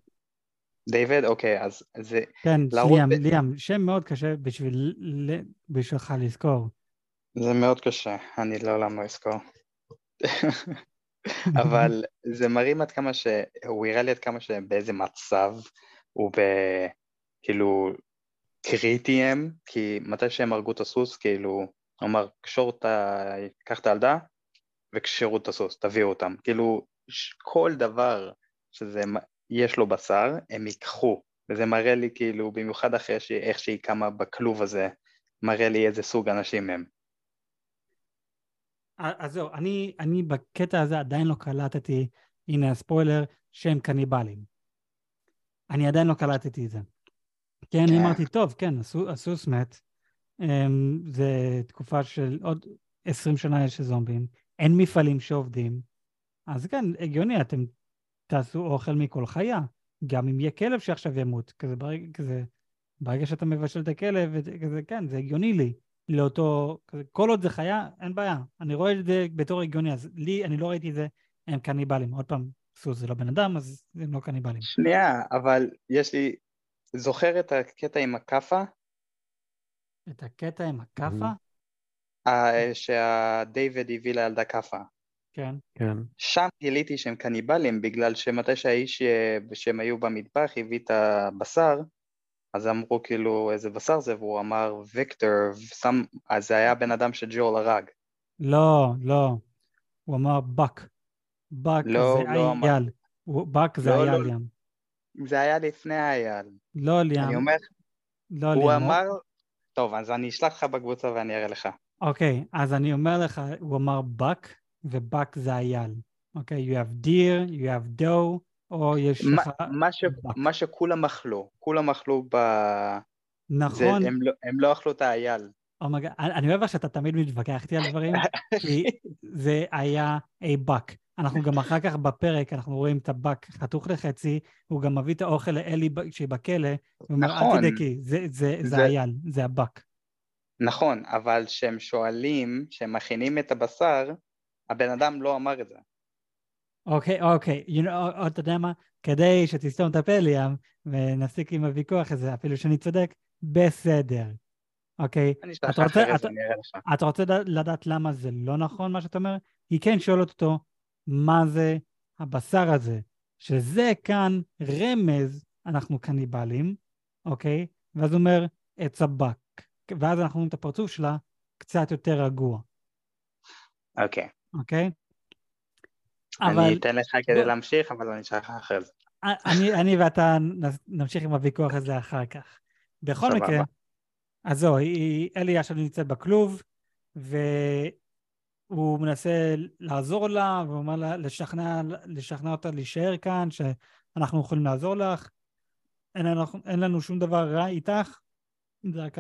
דיוויד? אוקיי, אז זה... כן, ליאם, ב- ליאם, שם מאוד קשה בשביל, ל- בשבילך לזכור. זה מאוד קשה, אני לעולם לא אזכור. אבל זה מראים עד כמה ש... הוא הראה לי עד כמה שבאיזה מצב הוא ב... כאילו קריטי הם, כי מתי שהם הרגו את הסוס, כאילו, הוא אמר, קשור את ה... קח את הילדה וקשרו את הסוס, תביאו אותם. כאילו, כל דבר שזה יש לו בשר, הם ייקחו. וזה מראה לי כאילו, במיוחד אחרי ש... איך שהיא קמה בכלוב הזה, מראה לי איזה סוג אנשים הם. אז זהו, אני, אני בקטע הזה עדיין לא קלטתי, הנה הספוילר, שהם קניבלים. אני עדיין לא קלטתי את זה. כי אני כן. אמרתי, טוב, כן, הסו- הסוס מת, אמ, זה תקופה של עוד 20 שנה יש זומבים, אין מפעלים שעובדים, אז כן, הגיוני, אתם תעשו אוכל מכל חיה, גם אם יהיה כלב שעכשיו ימות, כזה ברגע, כזה, ברגע שאתה מבשל את הכלב, וזה- כזה, כן, זה הגיוני לי, לאותו, כזה, כל עוד זה חיה, אין בעיה, אני רואה את זה בתור הגיוני, אז לי, אני לא ראיתי את זה, הם קניבלים, עוד פעם, סוס זה לא בן אדם, אז הם לא קניבלים. שנייה, אבל יש לי... זוכר את הקטע עם הכאפה? את הקטע עם הכאפה, שהדייוויד הביא לילדה כאפה. כן. כן. שם גיליתי שהם קניבלים, בגלל שמתי שהאיש אה, שהם היו במטבח הביא את הבשר, אז אמרו כאילו איזה בשר זה, והוא אמר ויקטור, ושם, אז זה היה בן אדם שג'ול הרג. לא, לא. הוא אמר בק. בק לא, זה לא אמר. אייל. הוא- בק זה לא, היה לא. ליאם. זה היה לפני האייל. לא ליאם. אני אומר, לא הוא ליאם. אמר, טוב, אז אני אשלח לך בקבוצה ואני אראה לך. אוקיי, אז אני אומר לך, הוא אמר בק, ובק זה אייל. אוקיי, you have deer, you have doe, או יש מה- לך... מה ש-. מה שכולם אכלו, כולם אכלו ב... זה, נכון, הם, לא, הם לא אכלו את האייל. אומייגה, אני אוהב שאתה תמיד מתווכח איתי על דברים, כי זה היה a buck. אנחנו גם אחר כך בפרק, אנחנו רואים את הבק חתוך לחצי, הוא גם מביא את האוכל לאלי שהיא בכלא, הוא אומר, אל נכון. תדאגי, זה- זה זה זה- אייל, זה הבק. נכון, אבל כשהם שואלים, כשהם מכינים את הבשר, הבן אדם לא אמר את זה. אוקיי, אוקיי, you know, או- אתה יודע מה? כדי שתסתום את הפה, ליאם, ונפסיק עם הוויכוח הזה, אפילו שאני צודק, בסדר. אוקיי? אני אשלח לך אתה רוצה- אחרי זה, אני אראה לך. אתה רוצה לדעת- לדעת למה זה לא נכון, מה שאתה אומר? היא כן שואלת אותו, מה זה הבשר הזה? שזה כאן רמז, אנחנו קניבלים, אוקיי? ואז הוא אומר, it's a buck. ואז אנחנו רואים את הפרצוף שלה קצת יותר רגוע, אוקיי. אוקיי? אבל אני אתן לך כדי להמשיך, אבל אני אשלח לך אחרי זה. אני, אני ואתה נמשיך עם הוויכוח הזה אחר כך. בכל סבבה. מקרה, אז זהו, אלי עכשיו נמצאת בכלוב, והוא מנסה לעזור לה, והוא אומר לה לשכנע, לשכנע אותה להישאר כאן, שאנחנו יכולים לעזור לך. אין לנו, אין לנו שום דבר רע איתך, זה רק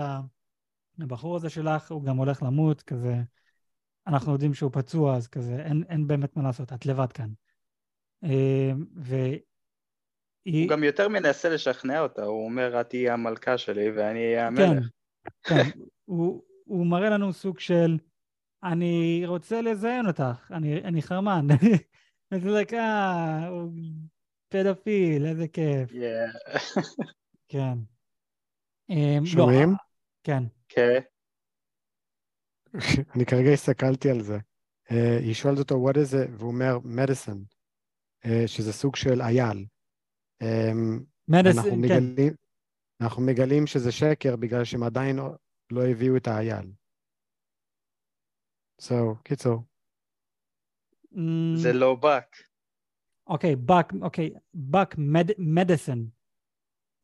הבחור הזה שלך, הוא גם הולך למות, כזה, אנחנו יודעים שהוא פצוע, אז כזה, אין, אין באמת מה לעשות, את לבד כאן. אה, והיא... הוא גם יותר מנסה לשכנע אותה, הוא אומר, את תהיי המלכה שלי ואני אהיה כן, המלך. כן. הוא, הוא מראה לנו סוג של, אני רוצה לזיין אותך, אני, אני חרמן. like, אה, הוא פדופיל, איזה כיף. Yeah. כן. אמ, לא, שומעים? כן. כן. אני כרגע הסתכלתי על זה. אה, היא שואלת אותו, what is it? והוא אומר, medicine, אה, שזה סוג של אייל. אמ, מדס, אנחנו כן, מגלים, אנחנו מגלים שזה שקר בגלל שהם עדיין לא הביאו את האייל. So, קיצור. אמ, זה לא באק. אוקיי, בק, אוקיי, בק מדסן.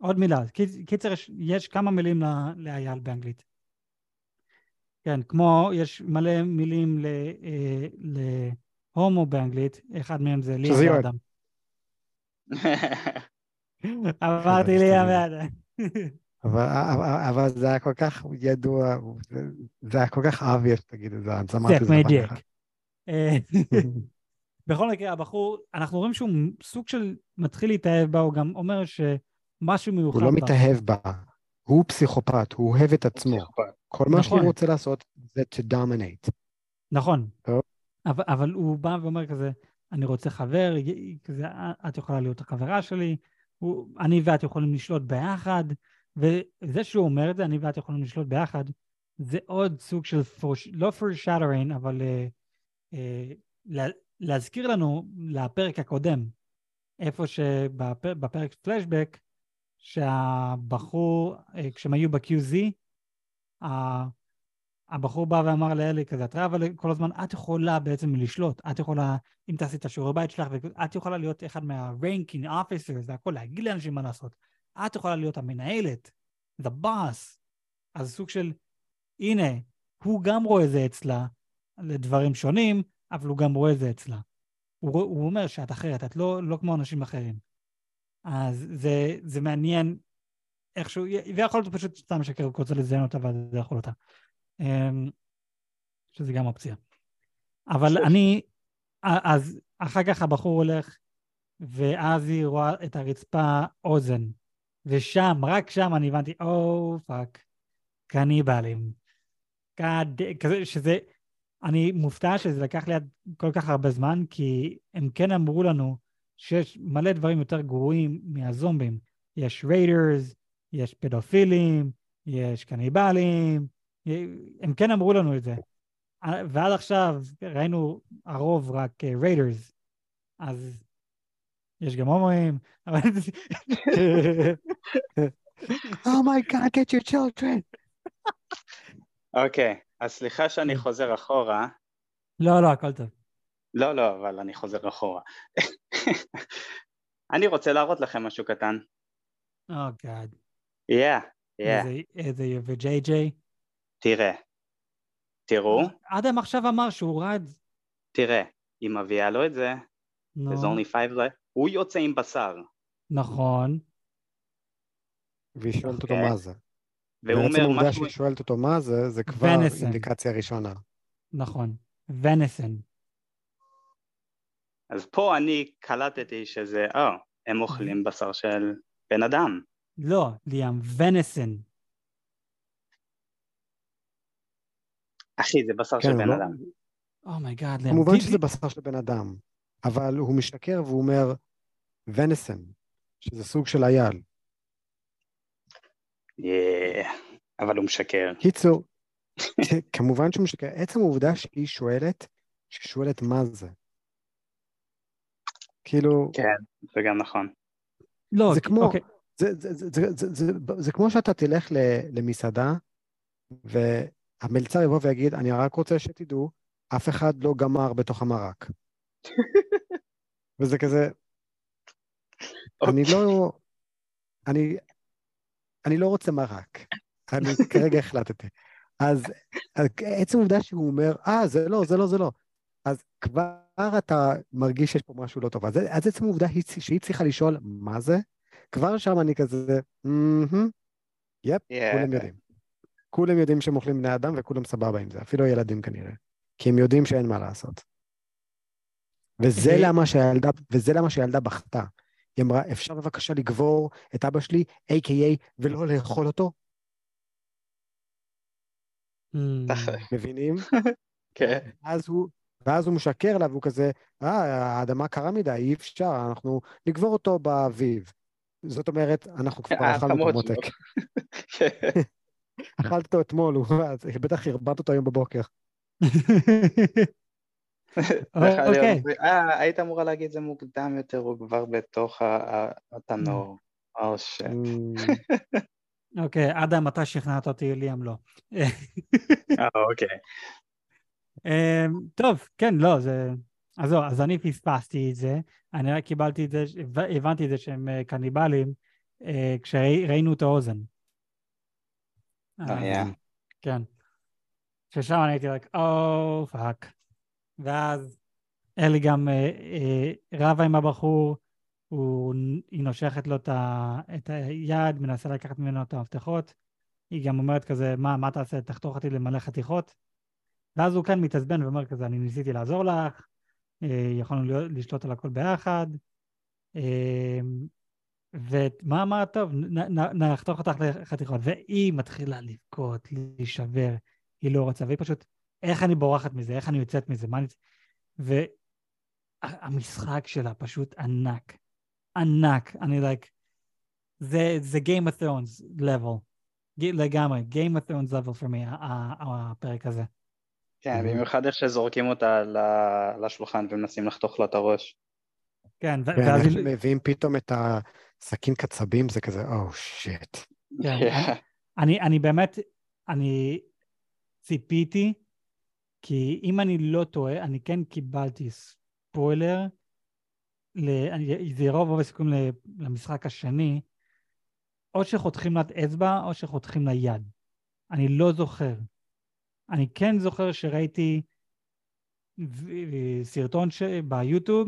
עוד מילה. קיצ- קיצר, יש, יש כמה מילים לאייל באנגלית. כן, כמו, יש מלא מילים ל, אה, להומו באנגלית, אחד מהם זה לי שזה יואל. אדם. אמרתי לי המעט. אבל, אבל, אבל זה היה כל כך ידוע, זה, זה היה כל כך obvious, תגיד את זה, אז אמרתי את זה פעם מדייק. אחת. בכל מקרה, הבחור, אנחנו רואים שהוא סוג של מתחיל להתאהב בה, הוא גם אומר שמשהו מיוחד הוא לא בה. מתאהב בה, הוא פסיכופת, הוא אוהב את עצמו. פסיכופת. כל מה נכון. שהוא רוצה לעשות זה to dominate. נכון. טוב. אבל, אבל הוא בא ואומר כזה, אני רוצה חבר, כזה, את יכולה להיות החברה שלי, הוא, אני ואת יכולים לשלוט ביחד, וזה שהוא אומר את זה, אני ואת יכולים לשלוט ביחד, זה עוד סוג של, for, לא foreshadowing, אבל uh, uh, לה, להזכיר לנו לפרק הקודם, איפה שבפרק פלשבק, שהבחור, אה, כשהם היו ב-QZ, הבחור בא ואמר לאלי כזה, את רבה כל הזמן, את יכולה בעצם לשלוט, את יכולה, אם תעשי את השיעורי בית שלך, את יכולה להיות אחד מה-ranking officers והכל, להגיד לאנשים מה לעשות. את יכולה להיות המנהלת, the boss. אז סוג של, הנה, הוא גם רואה זה אצלה לדברים שונים, אבל הוא גם רואה זה אצלה. הוא, הוא אומר שאת אחרת, את לא, לא כמו אנשים אחרים. אז זה, זה מעניין איכשהו, ויכול להיות פשוט סתם שקרק רוצה לזיין אותה ואז זה יכול אותה. אמ, שזה גם אופציה. אבל אני, אז אחר כך הבחור הולך, ואז היא רואה את הרצפה אוזן, ושם, רק שם אני הבנתי, oh fuck, קניבלים. God, כזה שזה, אני מופתע שזה לקח לי כל כך הרבה זמן, כי הם כן אמרו לנו שיש מלא דברים יותר גרועים מהזומבים. יש raiders, יש פדופילים, יש קניבלים, הם כן אמרו לנו את זה. ועד עכשיו ראינו הרוב רק raiders, אז יש גם הומואים, אבל... Oh my God, get your children. אוקיי, אז סליחה שאני כן. חוזר אחורה. לא, לא, הכל טוב. לא, לא, אבל אני חוזר אחורה. אני רוצה להראות לכם משהו קטן. או גאד. Yeah, yeah, איזה וג'יי ג'יי. תראה. תראו, אדם עכשיו אמר שהוא רד. תראה, היא מביאה לו את זה, נו, there's only five left, הוא יוצא עם בשר, נכון. והיא שואלת אותו אוקיי. מה זה. והוא בעצם אומר העובדה משהו, שהיא שואלת אותו מה זה, זה כבר. אינדיקציה ראשונה. נכון. ונסן. אז פה אני קלטתי שזה, אה, הם אוכלים בשר של בן אדם. לא, ליאם, ונסן. אחי, זה בשר כן, של בן לא- אדם. oh my god, ליאם. כמובן שזה בשר של בן אדם, אבל הוא משקר והוא אומר venison, שזה סוג של אייל. Yeah, אבל הוא משקר. קיצור, כמובן שהוא משקר. עצם העובדה שהיא שואלת, שהיא שואלת מה זה. כאילו, כן, זה גם נכון. לא, זה כמו- אוקיי. זה, זה, זה, זה, זה, זה, זה כמו שאתה תלך ל- למסעדה, והמלצר יבוא ויגיד, אני רק רוצה שתדעו, אף אחד לא גמר בתוך המרק. וזה כזה, אני לא, אני, אני לא רוצה מרק, אני כרגע החלטתי. אז אז עצם העובדה שהוא אומר, אה, זה לא, זה לא, זה לא. אז כבר אתה מרגיש שיש פה משהו לא טוב. אז, אז עצם העובדה היא, שהיא צריכה לשאול מה זה, כבר שם אני כזה, מהמם, יפ, Yeah. כולם יודעים. כולם יודעים שהם אוכלים בני אדם וכולם סבבה עם זה, אפילו הילדים כנראה. כי הם יודעים שאין מה לעשות. וזה אוקיי. למה שהילדה, וזה למה שהילדה בכתה. היא אמרה, אפשר בבקשה לגבור את אבא שלי, a.k.a. ולא לאכול אותו? Hmm. מבינים? כן. אז הוא, ואז הוא משקר לה והוא כזה, אה, האדמה קרה מדי, אי אפשר, אנחנו נקבור אותו באביב. זאת אומרת, אנחנו כבר אה, אכלנו את. המותק. אכלת אותו אתמול, בטח הרבנת אותו היום בבוקר. להיות- אוקיי. אה, היית אמורה להגיד זה מוקדם יותר, הוא כבר בתוך התנור. או ש... אמ, אוקיי, אדם, אתה שכנעת אותי, ליאם לא. אה, אוקיי. אמ, טוב, כן, לא, זה... אז זהו, אז אני פספסתי את זה, אני רק קיבלתי את זה, הבנ- הבנתי את זה שהם אה, קניבלים, אה, כשראינו את האוזן. אה. כן. ששם אני הייתי רק, oh fuck. ואז אלי גם רבה עם הבחור, הוא, היא נושכת לו את, ה, את היד, מנסה לקחת ממנו את המפתחות. היא גם אומרת כזה, מה, מה תעשה, תחתוך אותי למלא חתיכות? ואז הוא כאן מתעצבן ואומר כזה, אני ניסיתי לעזור לך, אה, יכולנו להיות- לשלוט על הכל ביחד. אה, ומה אמרת? טוב, נחתוך אותך לחתיכות. והיא מתחילה לבכות, להישבר, היא לא רוצה, והיא פשוט, איך אני בורחת מזה, איך אני יוצאת מזה, מה אני... והמשחק שלה פשוט ענק. ענק. אני like, זה, זה Game of Thrones level. לגמרי, Game of Thrones level for me, הפרק הזה. כן, Mhm. במיוחד איך שזורקים אותה ל- לשולחן ומנסים לחתוך לה את הראש. כן, כן, ואז. שמביאים פתאום את הסכין קצבים, זה כזה, או, שיט. כן, אני- אני, אני באמת, אני ציפיתי, כי אם אני לא טועה, אני כן קיבלתי ספוילר, זה רוב רוב הסיכום למשחק השני, או שחותכים לה את אצבע, או שחותכים לה יד. אני לא זוכר. אני כן זוכר שראיתי ו- סרטון ש... ביוטיוב,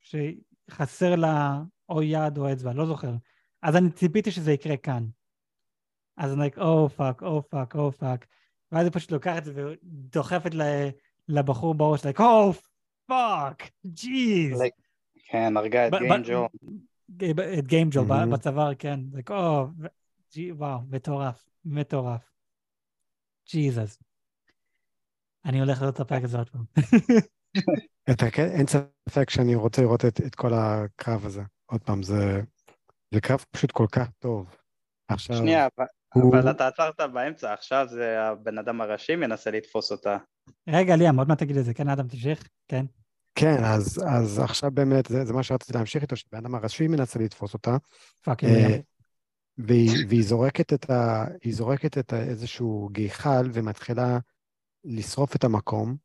שחסר לה או יד או אצבע, לא זוכר. אז אני ציפיתי שזה יקרה כאן. אז אני like, oh fuck, oh fuck, oh fuck. ואז היא פשוט לוקחת את זה ודוחפת לבחור בראש, like, או פאק, ג'יז. כן, הרגה את ב- ב- גיין ג'ו. את game Joel Mhm. בצוואר, כן. like, oh, gee, וואו, מטורף, מטורף. ג'יזוס. אני הולך לראות את הפרק הזה עוד פעם. אתה כן, אין ספק שאני רוצה לראות את, את כל הקרב הזה. עוד פעם, זה, זה קרב פשוט כל כך טוב. עכשיו, שנייה, אבל- הוא- אבל אתה עצרת באמצע, עכשיו זה הבן אדם הראשי מנסה לתפוס אותה. רגע, ליאם, עוד מעט תגיד את זה. כן, אדם, תמשיך. כן. כן, אז, אז עכשיו באמת, זה, זה מה שרציתי להמשיך איתו, שבן אדם הראשי מנסה לתפוס אותה, fucking אה, ליאם. והיא, והיא זורקת את ה... זורקת את ה- איזשהו גחל ומתחילה לשרוף את המקום,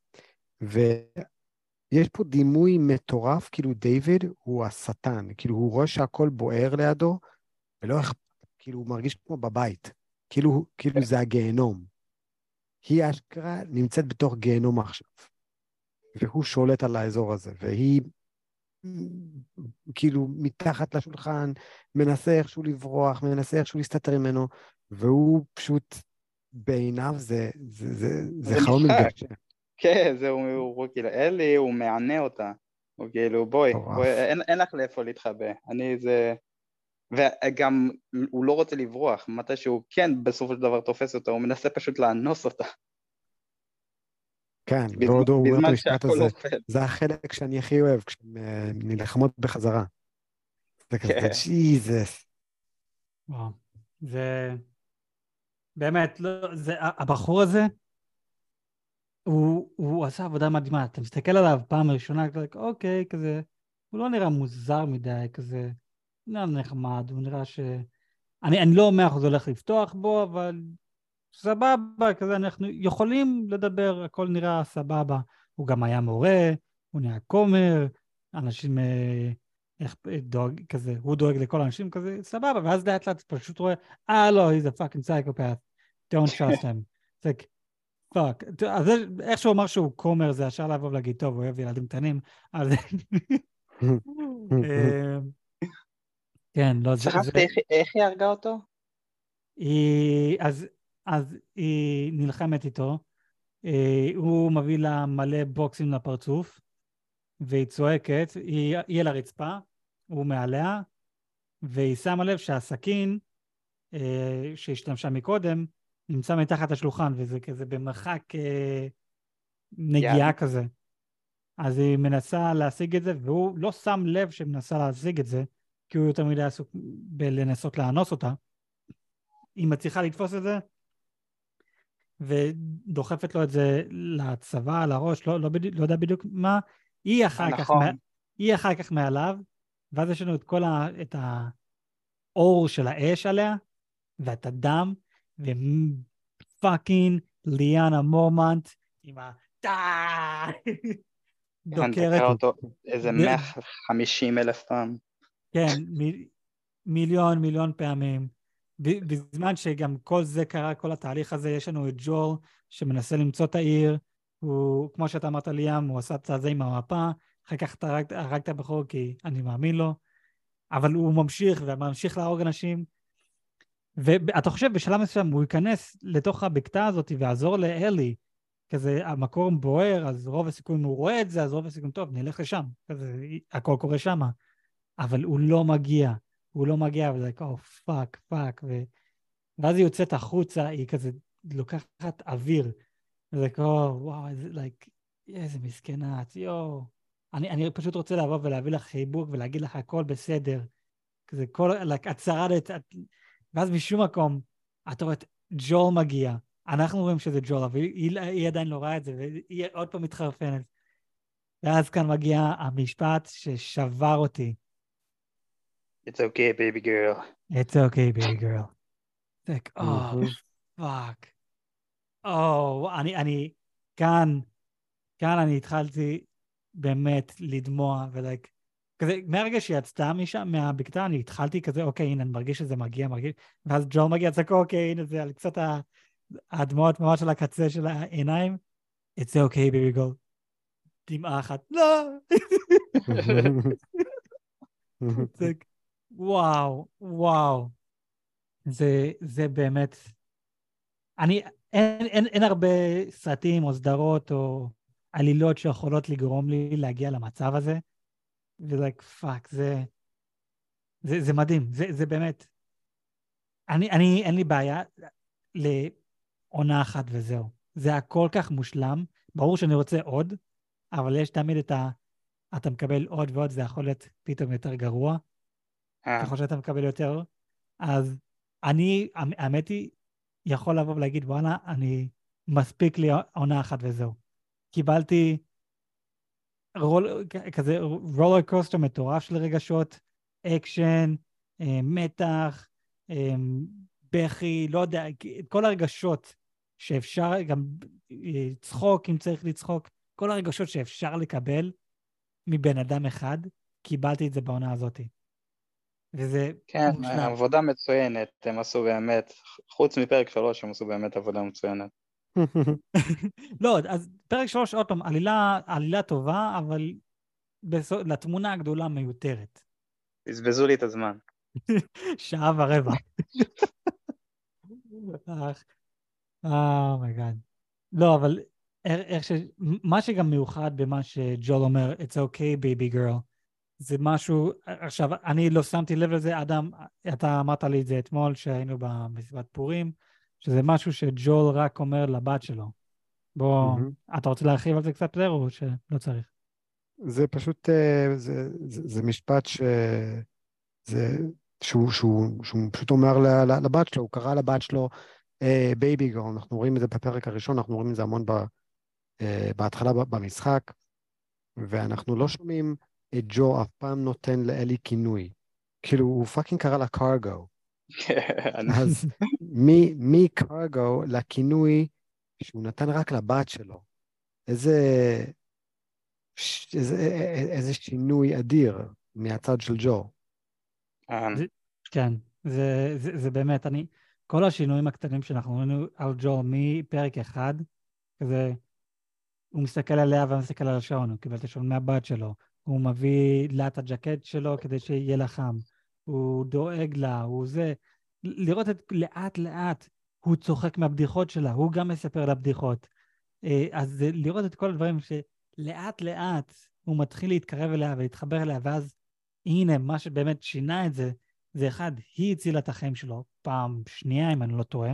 ויש פה דימוי מטורף, כאילו דיוויד הוא השטן, כאילו הוא רואה שהכל בוער לידו, ולא איך, כאילו הוא מרגיש כמו בבית, כאילו, כאילו זה הגיהנום. היא אשכרה נמצאת בתוך גיהנום עכשיו, והוא שולט על האזור הזה, והיא כאילו מתחת לשולחן, מנסה איכשהו לברוח, מנסה איכשהו להסתתר ממנו, והוא פשוט, בעיניו זה, זה, זה, זה זה חלום. מתגשם. כן, זהו, הוא, הוא כאילו, אלי, הוא מענה אותה. הוא כאילו, בואי. בואי אין, אין לך לאיפה להתחבא. אני זה... וגם, הוא לא רוצה לברוח. מתי שהוא כן בסופו של דבר תופס אותה, הוא מנסה פשוט לאנוס אותה. כן, בזמן- ועוד הוא אומר את בזמן המשפט שהכל הזה. זה החלק שאני הכי אוהב, כשהן אה, נלחמות בחזרה. זה כזה, כן. ג'יזוס. וואו. זה... באמת, לא, זה, הבחור הזה, הוא, הוא עשה עבודה מדהימה. אתה מסתכל עליו פעם ראשונה, כזה, אוקיי, כזה, הוא לא נראה מוזר מדי, כזה, נראה נחמד, הוא נראה ש... אני, אני לא מאה אחוז הולך לפתוח בו, אבל סבבה, כזה, אנחנו יכולים לדבר, הכל נראה סבבה. הוא גם היה מורה, הוא נהיה כומר, אנשים, אה, איך, אה, דואג, כזה, הוא דואג לכל האנשים, כזה, סבבה, ואז לאט לאט פשוט רואה, אה, לא, he's a fucking psychopath, don't trust him. זה like, fuck. אז איך שהוא אמר שהוא כומר, זה ישר לבוא ולהגיד, טוב, הוא אוהב ילדים קטנים, אז... אה, כן, לא, זה... שכחתי איך- היא הרגה אותו? היא, אז, אז היא נלחמת איתו, אה, הוא מביא לה מלא בוקסים לפרצוף, והיא צועקת, היא, היא על הרצפה, הוא מעליה, והיא שמה לב שהסכין אה, שהשתמשה מקודם, נמצא מתחת לשולחן, וזה כזה במרחק אה, נגיעה יד. כזה. אז היא מנסה להשיג את זה, והוא לא שם לב שהיא מנסה להשיג את זה, כי הוא יותר מדי עסוק בלנסות לאנוס אותה. היא מצליחה לתפוס את זה, ודוחפת לו את זה לצבא, לראש, לא, לא, בדיוק, לא יודע בדיוק מה. היא אחר כך, נכון. מה, היא אחר כך מעליו, ואז יש לנו את כל ה... את האור של האש עליה, ואת הדם, ופאקינג ליאנה מורמנט עם ה... דוקרת. איזה ו- 150 אלף פעם. כן, מיליון, מיליון פעמים. בזמן שגם כל זה קרה, כל התהליך הזה, יש לנו את ג'ול שמנסה למצוא את העיר. הוא, כמו שאתה אמרת ליאם, הוא עשה את זה עם המפה, אחר כך אתה הרג את הבחור כי אני מאמין לו, אבל הוא ממשיך וממשיך להרוג אנשים. ואתה חושב בשלב מסוים הוא ייכנס לתוך הבקתה הזאת ויעזור לאלי, כזה המקום בוער, אז רוב הסיכויים הוא רואה את זה, אז רוב הסיכויים, טוב, נלך לשם, כזה, הכל קורה שמה. אבל הוא לא מגיע, הוא לא מגיע, וזה כאילו, fuck, fuck, ו... ואז היא יוצאת החוצה, היא כזה לוקחת אוויר, וזה כאילו, וואו, איזה, like, איזה מסכנה יואו. אני, אני פשוט רוצה לבוא ולהביא לך חיבוק ולהגיד לך הכל בסדר. כזה כל, like, את שרדת, את... ואז משום מקום, את רואה את ג'ול מגיע. אנחנו רואים שזה ג'ול, אבל היא, היא עדיין לא רואה את זה, והיא עוד פעם מתחרפנת. ואז כאן מגיע המשפט ששבר אותי. It's okay, baby girl. It's okay, baby girl. It's like, oh, fuck. Oh, אני, אני, כאן, כאן אני התחלתי באמת לדמוע, ולייק, כזה, מהרגע שהיא יצאה משם, מהבקתה, אני התחלתי כזה, אוקיי, הנה, אני מרגיש שזה מגיע, מרגיש, ואז ג'ו מגיע, צעק, אוקיי, הנה זה, על קצת הדמעות ממש על הקצה של העיניים. It's okay, baby girl. דמעה אחת, לא! זה, וואו, וואו. זה, זה באמת... אני, אין, אין, אין הרבה סרטים או סדרות או עלילות שיכולות לגרום לי להגיע למצב הזה. ו like, fuck, זה, זה, זה מדהים, זה, זה באמת... אני, אני, אין לי בעיה לעונה אחת וזהו. זה היה כל כך מושלם. ברור שאני רוצה עוד, אבל יש תמיד את ה... אתה מקבל עוד ועוד, זה יכול להיות פתאום יותר גרוע. אה. ככל שאתה מקבל יותר. אז אני, האמת היא, יכול לבוא ולהגיד, וואלה, אני, מספיק לי עונה אחת וזהו. קיבלתי roll, כזה roller coaster מטורף של רגשות, אקשן, אה, מתח, אה, בכי, לא יודע, כל הרגשות שאפשר, גם אה, צחוק אם צריך לצחוק, כל הרגשות שאפשר לקבל מבן אדם אחד, קיבלתי את זה בעונה הזאת. וזה כן, מושלם. עבודה מצוינת, הם עשו באמת, חוץ מפרק שלוש, הם עשו באמת עבודה מצוינת. לא, אז פרק שלוש, עוד פעם, עלילה, עלילה טובה, אבל בסו, לתמונה הגדולה מיותרת. בזבזו לי את הזמן. שעה ורבע. Oh my god. Oh לא, אבל איך ש... מה שגם מיוחד במה שג'ול אומר, It's okay, baby girl, זה משהו, עכשיו, אני לא שמתי לב לזה, אדם, אתה אמרת לי את זה אתמול, שהיינו במסיבת פורים, שזה משהו שג'ול רק אומר לבת שלו. בוא, אמהמ. אתה רוצה להרחיב על זה קצת יותר, או שלא צריך? זה פשוט, אה, זה, זה, זה משפט ש... זה, שהוא, שהוא, שהוא פשוט אומר לבת שלו, הוא קרא לבת שלו baby אה, girl, אנחנו רואים את זה בפרק הראשון, אנחנו רואים את זה המון ב, אה, בהתחלה במשחק, ואנחנו לא שומעים את ג'ול אף פעם נותן לאלי כינוי. כאילו, הוא fucking קרא לה קרגו. אז מקרגו לכינוי שהוא נתן רק לבת שלו, איזה, איזה, איזה שינוי אדיר מהצד של ג'ו. כן, זה, זה, זה באמת, אני, כל השינויים הקטנים שאנחנו רואים על ג'ו מפרק אחד, כזה, הוא מסתכל עליה ומסתכל על השעון, הוא קיבל את השעון מהבת שלו, הוא מביא לה את הג'קט שלו כדי שיהיה לה חם, הוא דואג לה, הוא זה, לראות את לאט לאט, הוא צוחק מהבדיחות שלה, הוא גם מספר לה בדיחות. אה, אז לראות את כל הדברים שלאט לאט הוא מתחיל להתקרב אליה ולהתחבר אליה, ואז הנה, מה שבאמת שינה את זה, זה אחד, היא הצילה את החיים שלו, פעם שנייה, אם אני לא טועה.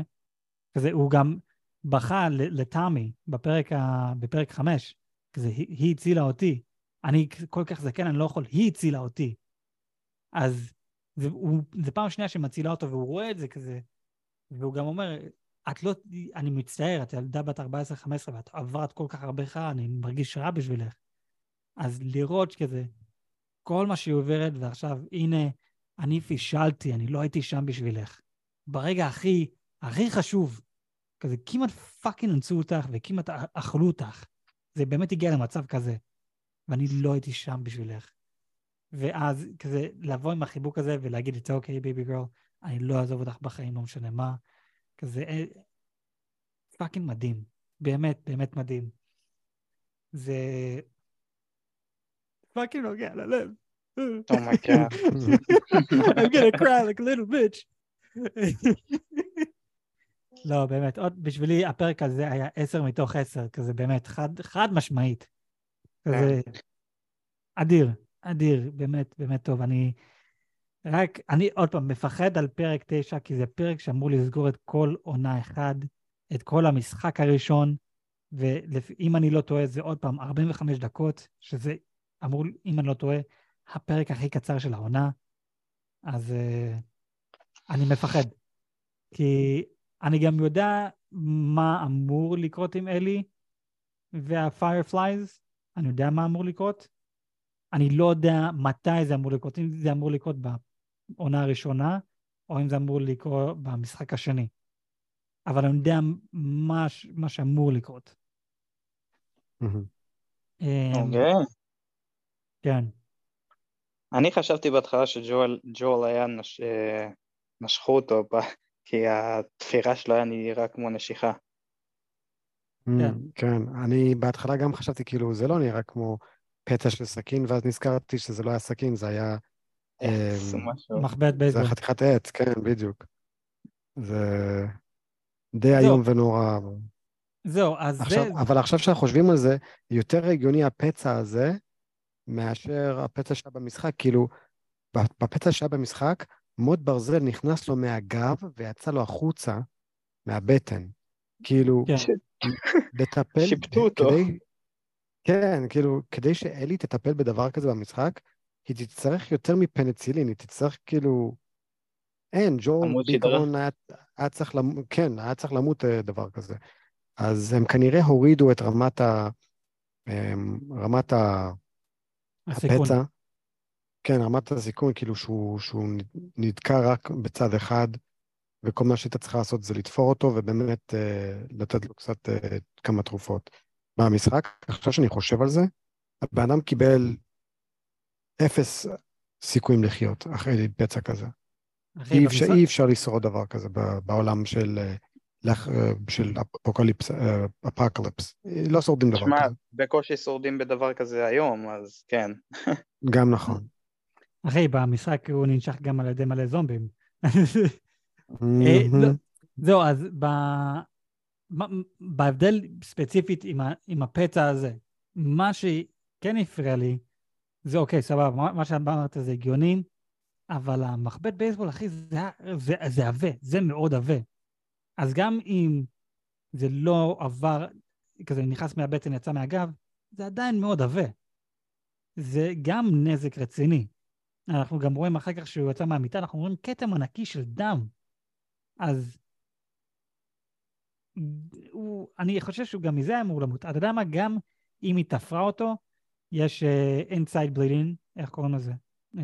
כזה, הוא גם בכה לטעמי בפרק, ה... בפרק חמש, כזה, היא, הצילה אותי. אני כל כך זקן, אני לא יכול, היא הצילה אותי. אז זה, זה פעם שנייה שמצילה אותו, והוא רואה את זה כזה, והוא גם אומר, את לא, אני מצטער, את ילדה בת 14-15 ואת עברת כל כך הרבה חרא, אני מרגיש רע בשבילך. אז לראות כזה, כל מה שהיא עוברת, ועכשיו, הנה, אני פישלתי, אני לא הייתי שם בשבילך. ברגע הכי, הכי חשוב, כזה, כמעט פאקינג אנסו אותך וכמעט אכלו אותך. זה באמת הגיע למצב כזה, ואני לא הייתי שם בשבילך. ואז כזה לבוא עם החיבוק הזה ולהגיד, it's okay, baby girl, אני לא אעזוב אותך בחיים, לא משנה מה. כזה fucking מדהים. באמת, באמת מדהים. זה fucking נוגע ללב. Oh my god. I'm gonna cry like a little bitch. לא, באמת, עוד בשבילי הפרק הזה היה עשר מתוך עשר, כזה באמת, חד, חד משמעית. כזה אדיר, אדיר, באמת, באמת טוב. אני... רק, אני עוד פעם מפחד על פרק 9, כי זה פרק שאמור לסגור את כל עונה אחד, את כל המשחק הראשון, ואם אני לא טועה, זה עוד פעם 45 דקות, שזה אמור, אם אני לא טועה, הפרק הכי קצר של העונה. אז אה, אני מפחד. כי אני גם יודע מה אמור לקרות עם אלי וה Fireflies, אני יודע מה אמור לקרות. אני לא יודע מתי זה אמור לקרות, אם זה אמור לקרות בעונה הראשונה, או אם זה אמור לקרות במשחק השני. אבל אני יודע מה, מה שאמור לקרות. אמ, אוקיי. כן. אני חשבתי בהתחלה שג'ואל היה, נש... אה, נשכו אותו, כי התפירה שלו היה נראה כמו נשיכה. כן. כן, אני בהתחלה גם חשבתי כאילו זה לא נראה כמו פצע של סכין, ואז נזכרתי שזה לא היה סכין, זה היה... אמ, מחבט בייסבול. זה חתיכת עץ, כן, בדיוק. זה די איום ונורא. זהו, אז עכשיו, זה... אבל עכשיו שאנחנו חושבים על זה, יותר הגיוני הפצע הזה מאשר הפצע שהיה במשחק. כאילו, בפצע שהיה במשחק, מוט ברזל נכנס לו מהגב ויצא לו החוצה מהבטן. כאילו, כן. לטפל... שיפטו אותו. כדי, כן, כאילו, כדי שאלי תטפל בדבר כזה במשחק, היא תצטרך יותר מפניצילין, היא תצטרך כאילו... אין, ג'ו בעיקרון היה, היה צריך למות, כן, היה צריך למות אה, דבר כזה. אז הם כנראה הורידו את רמת ה... אמ, רמת ה... הסיכון. הפצע. כן, רמת הסיכון, כאילו שהוא, שהוא נתקע רק בצד אחד, וכל מה שהיית צריכה לעשות זה לתפור אותו, ובאמת אה, לתת לו קצת אה, כמה תרופות. במשחק, עכשיו שאני חושב על זה, הבן אדם קיבל אפס סיכויים לחיות אחרי פצע כזה. אי אפשר, אי אפשר לשרוד דבר כזה בעולם של, אה, של אפוקליפס, אה, אפוקליפס. לא שורדים דבר שמה, כזה. שמע, בקושי שורדים בדבר כזה היום, אז כן. גם נכון. אחי, במשחק הוא ננשך גם על ידי מלא זומבים. אה, לא, זהו, אז בהבדל ספציפית עם הפצע הזה, מה שכן הפריע לי, זה אוקיי, סבבה, מה שאמרת זה הגיוני, אבל המחבט בייסבול, אחי, זה, זה, זה עבה, זה מאוד עבה. אז גם אם זה לא עבר, כזה נכנס מהבטן, יצא מהגב, זה עדיין מאוד עבה. זה גם נזק רציני. אנחנו גם רואים אחר כך שהוא יצא מהמיטה, אנחנו רואים כתם ענקי של דם. אז הוא, אני חושב שהוא גם מזה אמור למות. אתה יודע מה? גם אם היא תפרה אותו, יש uh, בלידינג, איך קוראים לזה? Uh,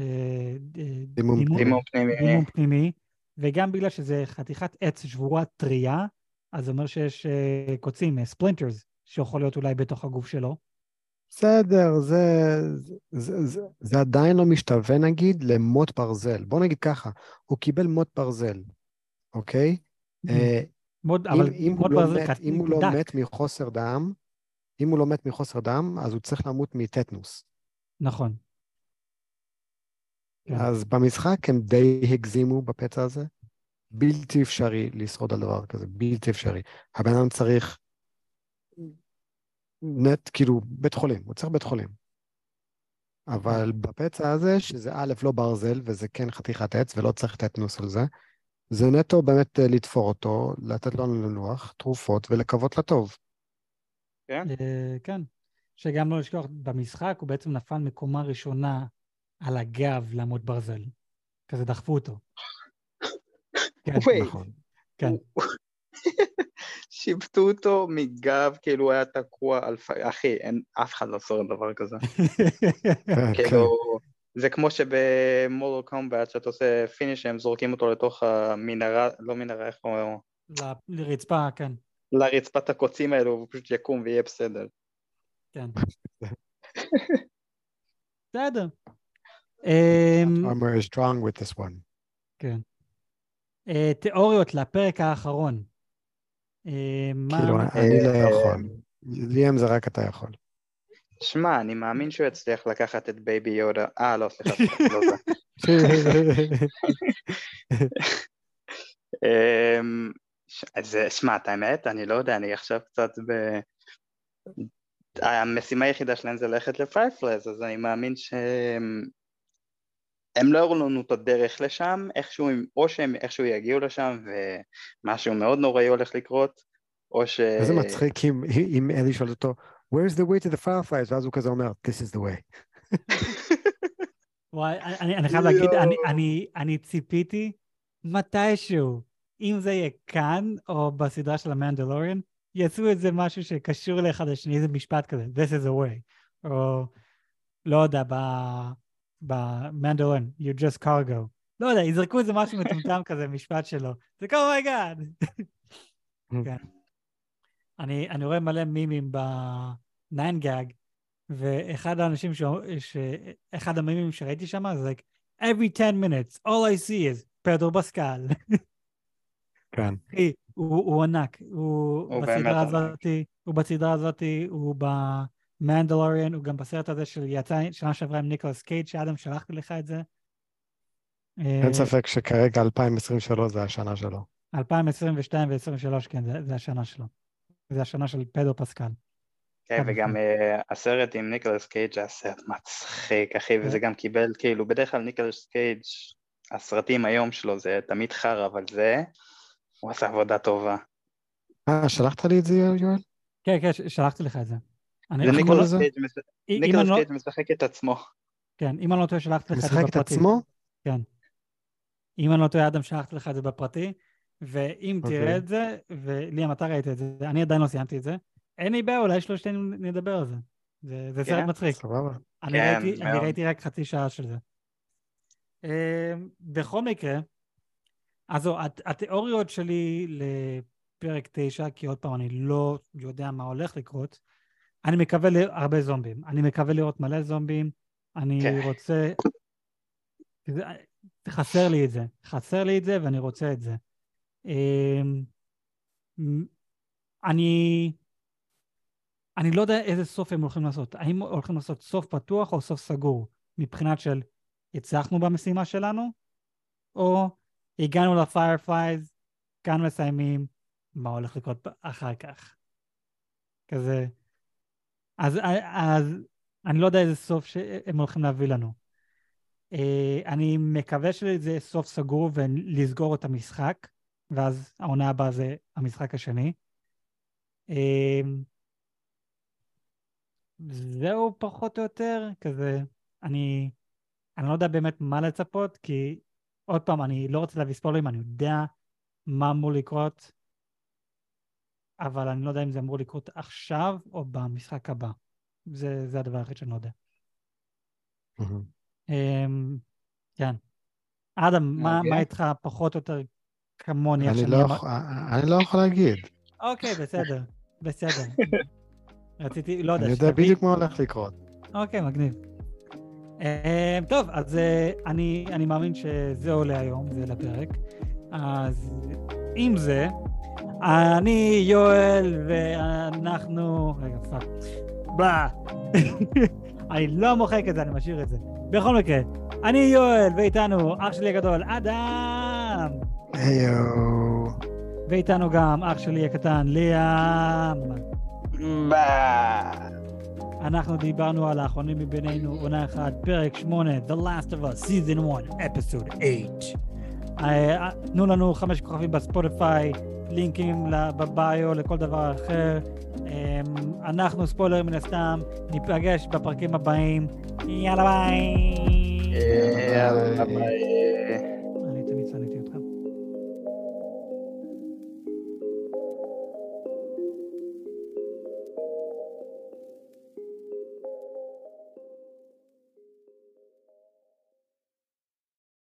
דימום, דימום פנימי. דימום פנימי, וגם בגלל שזה חתיכת עץ שבורה טריה, אז זה אומר שיש uh, קוצים, ספלינטרס, uh, שיכול להיות אולי בתוך הגוף שלו. בסדר, זה, זה, זה, זה עדיין לא משתווה נגיד למוט ברזל. בוא נגיד ככה, הוא קיבל מוט ברזל, אוקיי? Mm-hmm. מוד, אם, אבל אם, הוא לא, מת, אם הוא לא מת מחוסר דם, אם הוא לא מת מחוסר דם, אז הוא צריך למות מטטנוס. נכון. כן. אז במשחק הם די הגזימו בפצע הזה. בלתי אפשרי לשרוד על דבר כזה, בלתי אפשרי. הבן אדם צריך נט, כאילו, בית חולים, הוא צריך בית חולים. אבל בפצע הזה, שזה א', לא ברזל, וזה כן חתיכת עץ, ולא צריך טטנוס על זה, זה נטו באמת אה, לתפור אותו, לתת לנו לנוח, תרופות ולקוות לטוב. כן? אה, כן. שגם לא לשכוח, במשחק הוא בעצם נפל מקומה ראשונה על הגב לעמוד ברזל. כזה דחפו אותו. כן, נכון. כן. שיבטו אותו מגב, כאילו הוא היה תקוע על... אחי, אין, אף אחד לא שורד דבר כזה. כן, כאילו, זה כמו שבמודל קומבט, שאתה עושה פיניש, הם זורקים אותו לתוך המנהרה, לא מנהרה, איך קוראים לו? לרצפה, כן. לרצפת הקוצים האלו, הוא פשוט יקום ויהיה בסדר. כן. בסדר. אמ, armor is strong with this one. כן. אה, תיאוריות לפרק האחרון. אה, כאילו, אני לא יכול. ליאם זה רק אתה יכול. שמע, אני מאמין שהוא יצליח לקחת את בייבי יודה. אה, לא, סליחה, לא זה. אמ, אז שמע, את האמת, אני לא יודע, אני עכשיו קצת ב... המשימה היחידה שלהם זה ללכת לפייפלז, אז אני מאמין ש... הם לא הראו לנו את הדרך לשם, איכשהו, או שהם איכשהו יגיעו לשם ומשהו מאוד נוראי הולך לקרות, או ש... איזה מצחיק אם אלי שואל אותו, where's the way to the fireflies? ואז הוא כזה אומר, this is the way. וואי, אני, אני חייב להגיד, אני, אני, אני ציפיתי מתישהו, אם זה יהיה כאן או בסדרה של המנדלוריאן, יעשו איזה משהו שקשור לאחד לשני, איזה משפט כזה, this is the way, או לא יודע, במנדלוריאן, you just cargo. לא יודע, יזרקו איזה משהו מטומטם כזה, משפט שלו. זה כמו oh my god. כן. אני, אני רואה מלא מימים ב 9GAG, ואחד האנשים, ש... ש... אחד המימים שראיתי שם, זה like, every 10 minutes, all I see is פדרו בסקל. כן. אחי, הוא, הוא ענק, הוא, הוא בסדרה. הזאת, הוא בסדרה הזאת, הוא במנדלוריאן, הוא גם בסרט הזה של יצא שנה שעברה עם ניקולס קייד, שאדם שלחתי לך את זה. אה, אין ספק שכרגע 2023 זה השנה שלו. 2022 ו-2023, כן, זה, זה השנה שלו. זה השנה של פדרו פסקל. כן, חד וגם. אה, הסרט עם ניקולס קייג' היה סרט מצחיק, אחי, וזה גם קיבל, כאילו, בדרך כלל ניקולס קייג', הסרטים היום שלו זה תמיד חרא, אבל זה, הוא עשה עבודה טובה. אה, שלחת לי את זה, יואל? כן, כן, ש- שלחתי לך את זה. אני, זה ניקולס? קייג' לא- ניקולס לא- קייג' משחק את עצמו. כן, אם אני לא טועה, שלחתי לך את זה משחק את בפרטי. עצמו? כן. אם אני לא טועה, אדם, שלחתי לך את זה בפרטי, ואם אוקיי. תראה את זה, וליאם, אתה ראית את זה, אני עדיין לא סיימתי את זה, אין לי בעיה, אולי שלושתנו נדבר על זה. זה, זה סרט כן, מצחיק. סבבה. אני, כן, ראיתי, אני מאוד. ראיתי רק חצי שעה של זה. אה, בכל מקרה, אז זהו, הת- התיאוריות שלי לפרק 9, כי עוד פעם, אני לא יודע מה הולך לקרות, אני מקווה להרבה זומבים. אני מקווה לראות מלא זומבים, אני כן. רוצה... זה, חסר לי את זה. חסר לי את זה ואני רוצה את זה. אמ, אני... אני לא יודע איזה סוף הם הולכים לעשות. האם הולכים לעשות סוף פתוח או סוף סגור? מבחינת של הצלחנו במשימה שלנו, או הגענו לפיירפלייז, כאן מסיימים, מה הולך לקרות אחר כך? כזה. אז, אז אני לא יודע איזה סוף שהם הולכים להביא לנו. אה, אני מקווה שזה סוף סגור ולסגור את המשחק, ואז העונה הבאה זה המשחק השני. אה, זהו פחות או יותר, כזה, אני, אני לא יודע באמת מה לצפות, כי עוד פעם, אני לא רוצה להביא ספוילרים, אני יודע מה אמור לקרות, אבל אני לא יודע אם זה אמור לקרות עכשיו או במשחק הבא. זה, זה הדבר היחיד שאני לא יודע. מהמם. אמ, כן. אדם, מה, אוקיי. מה איתך פחות או יותר כמוני? אני לא יכול- אני לא יכול להגיד. אוקיי, בסדר, בסדר. רציתי, לא יודע, אני יודע בדיוק מה הולך לקרות. אוקיי, מגניב. אמ, טוב, אז אה, אני, אני מאמין שזה עולה היום, זה לפרק. אז עם זה, אני יואל ואנחנו... רגע, fuck. בלה. אני לא מוחק את זה, אני משאיר את זה. בכל מקרה, אני יואל, ואיתנו אח שלי הגדול, אדם! היו. ואיתנו גם אח שלי הקטן, ליאם. ביי. אנחנו דיברנו על האחרונים מבינינו, עונה אחת, פרק 8, The Last of Us, Season 1, Episode 8. אה, תנו לנו חמש כוכבים בספוטיפיי, לינקים בביו לכל דבר אחר. אה, אנחנו ספוילר מן הסתם, ניפגש בפרקים הבאים. יאללה ביי! יאללה ביי.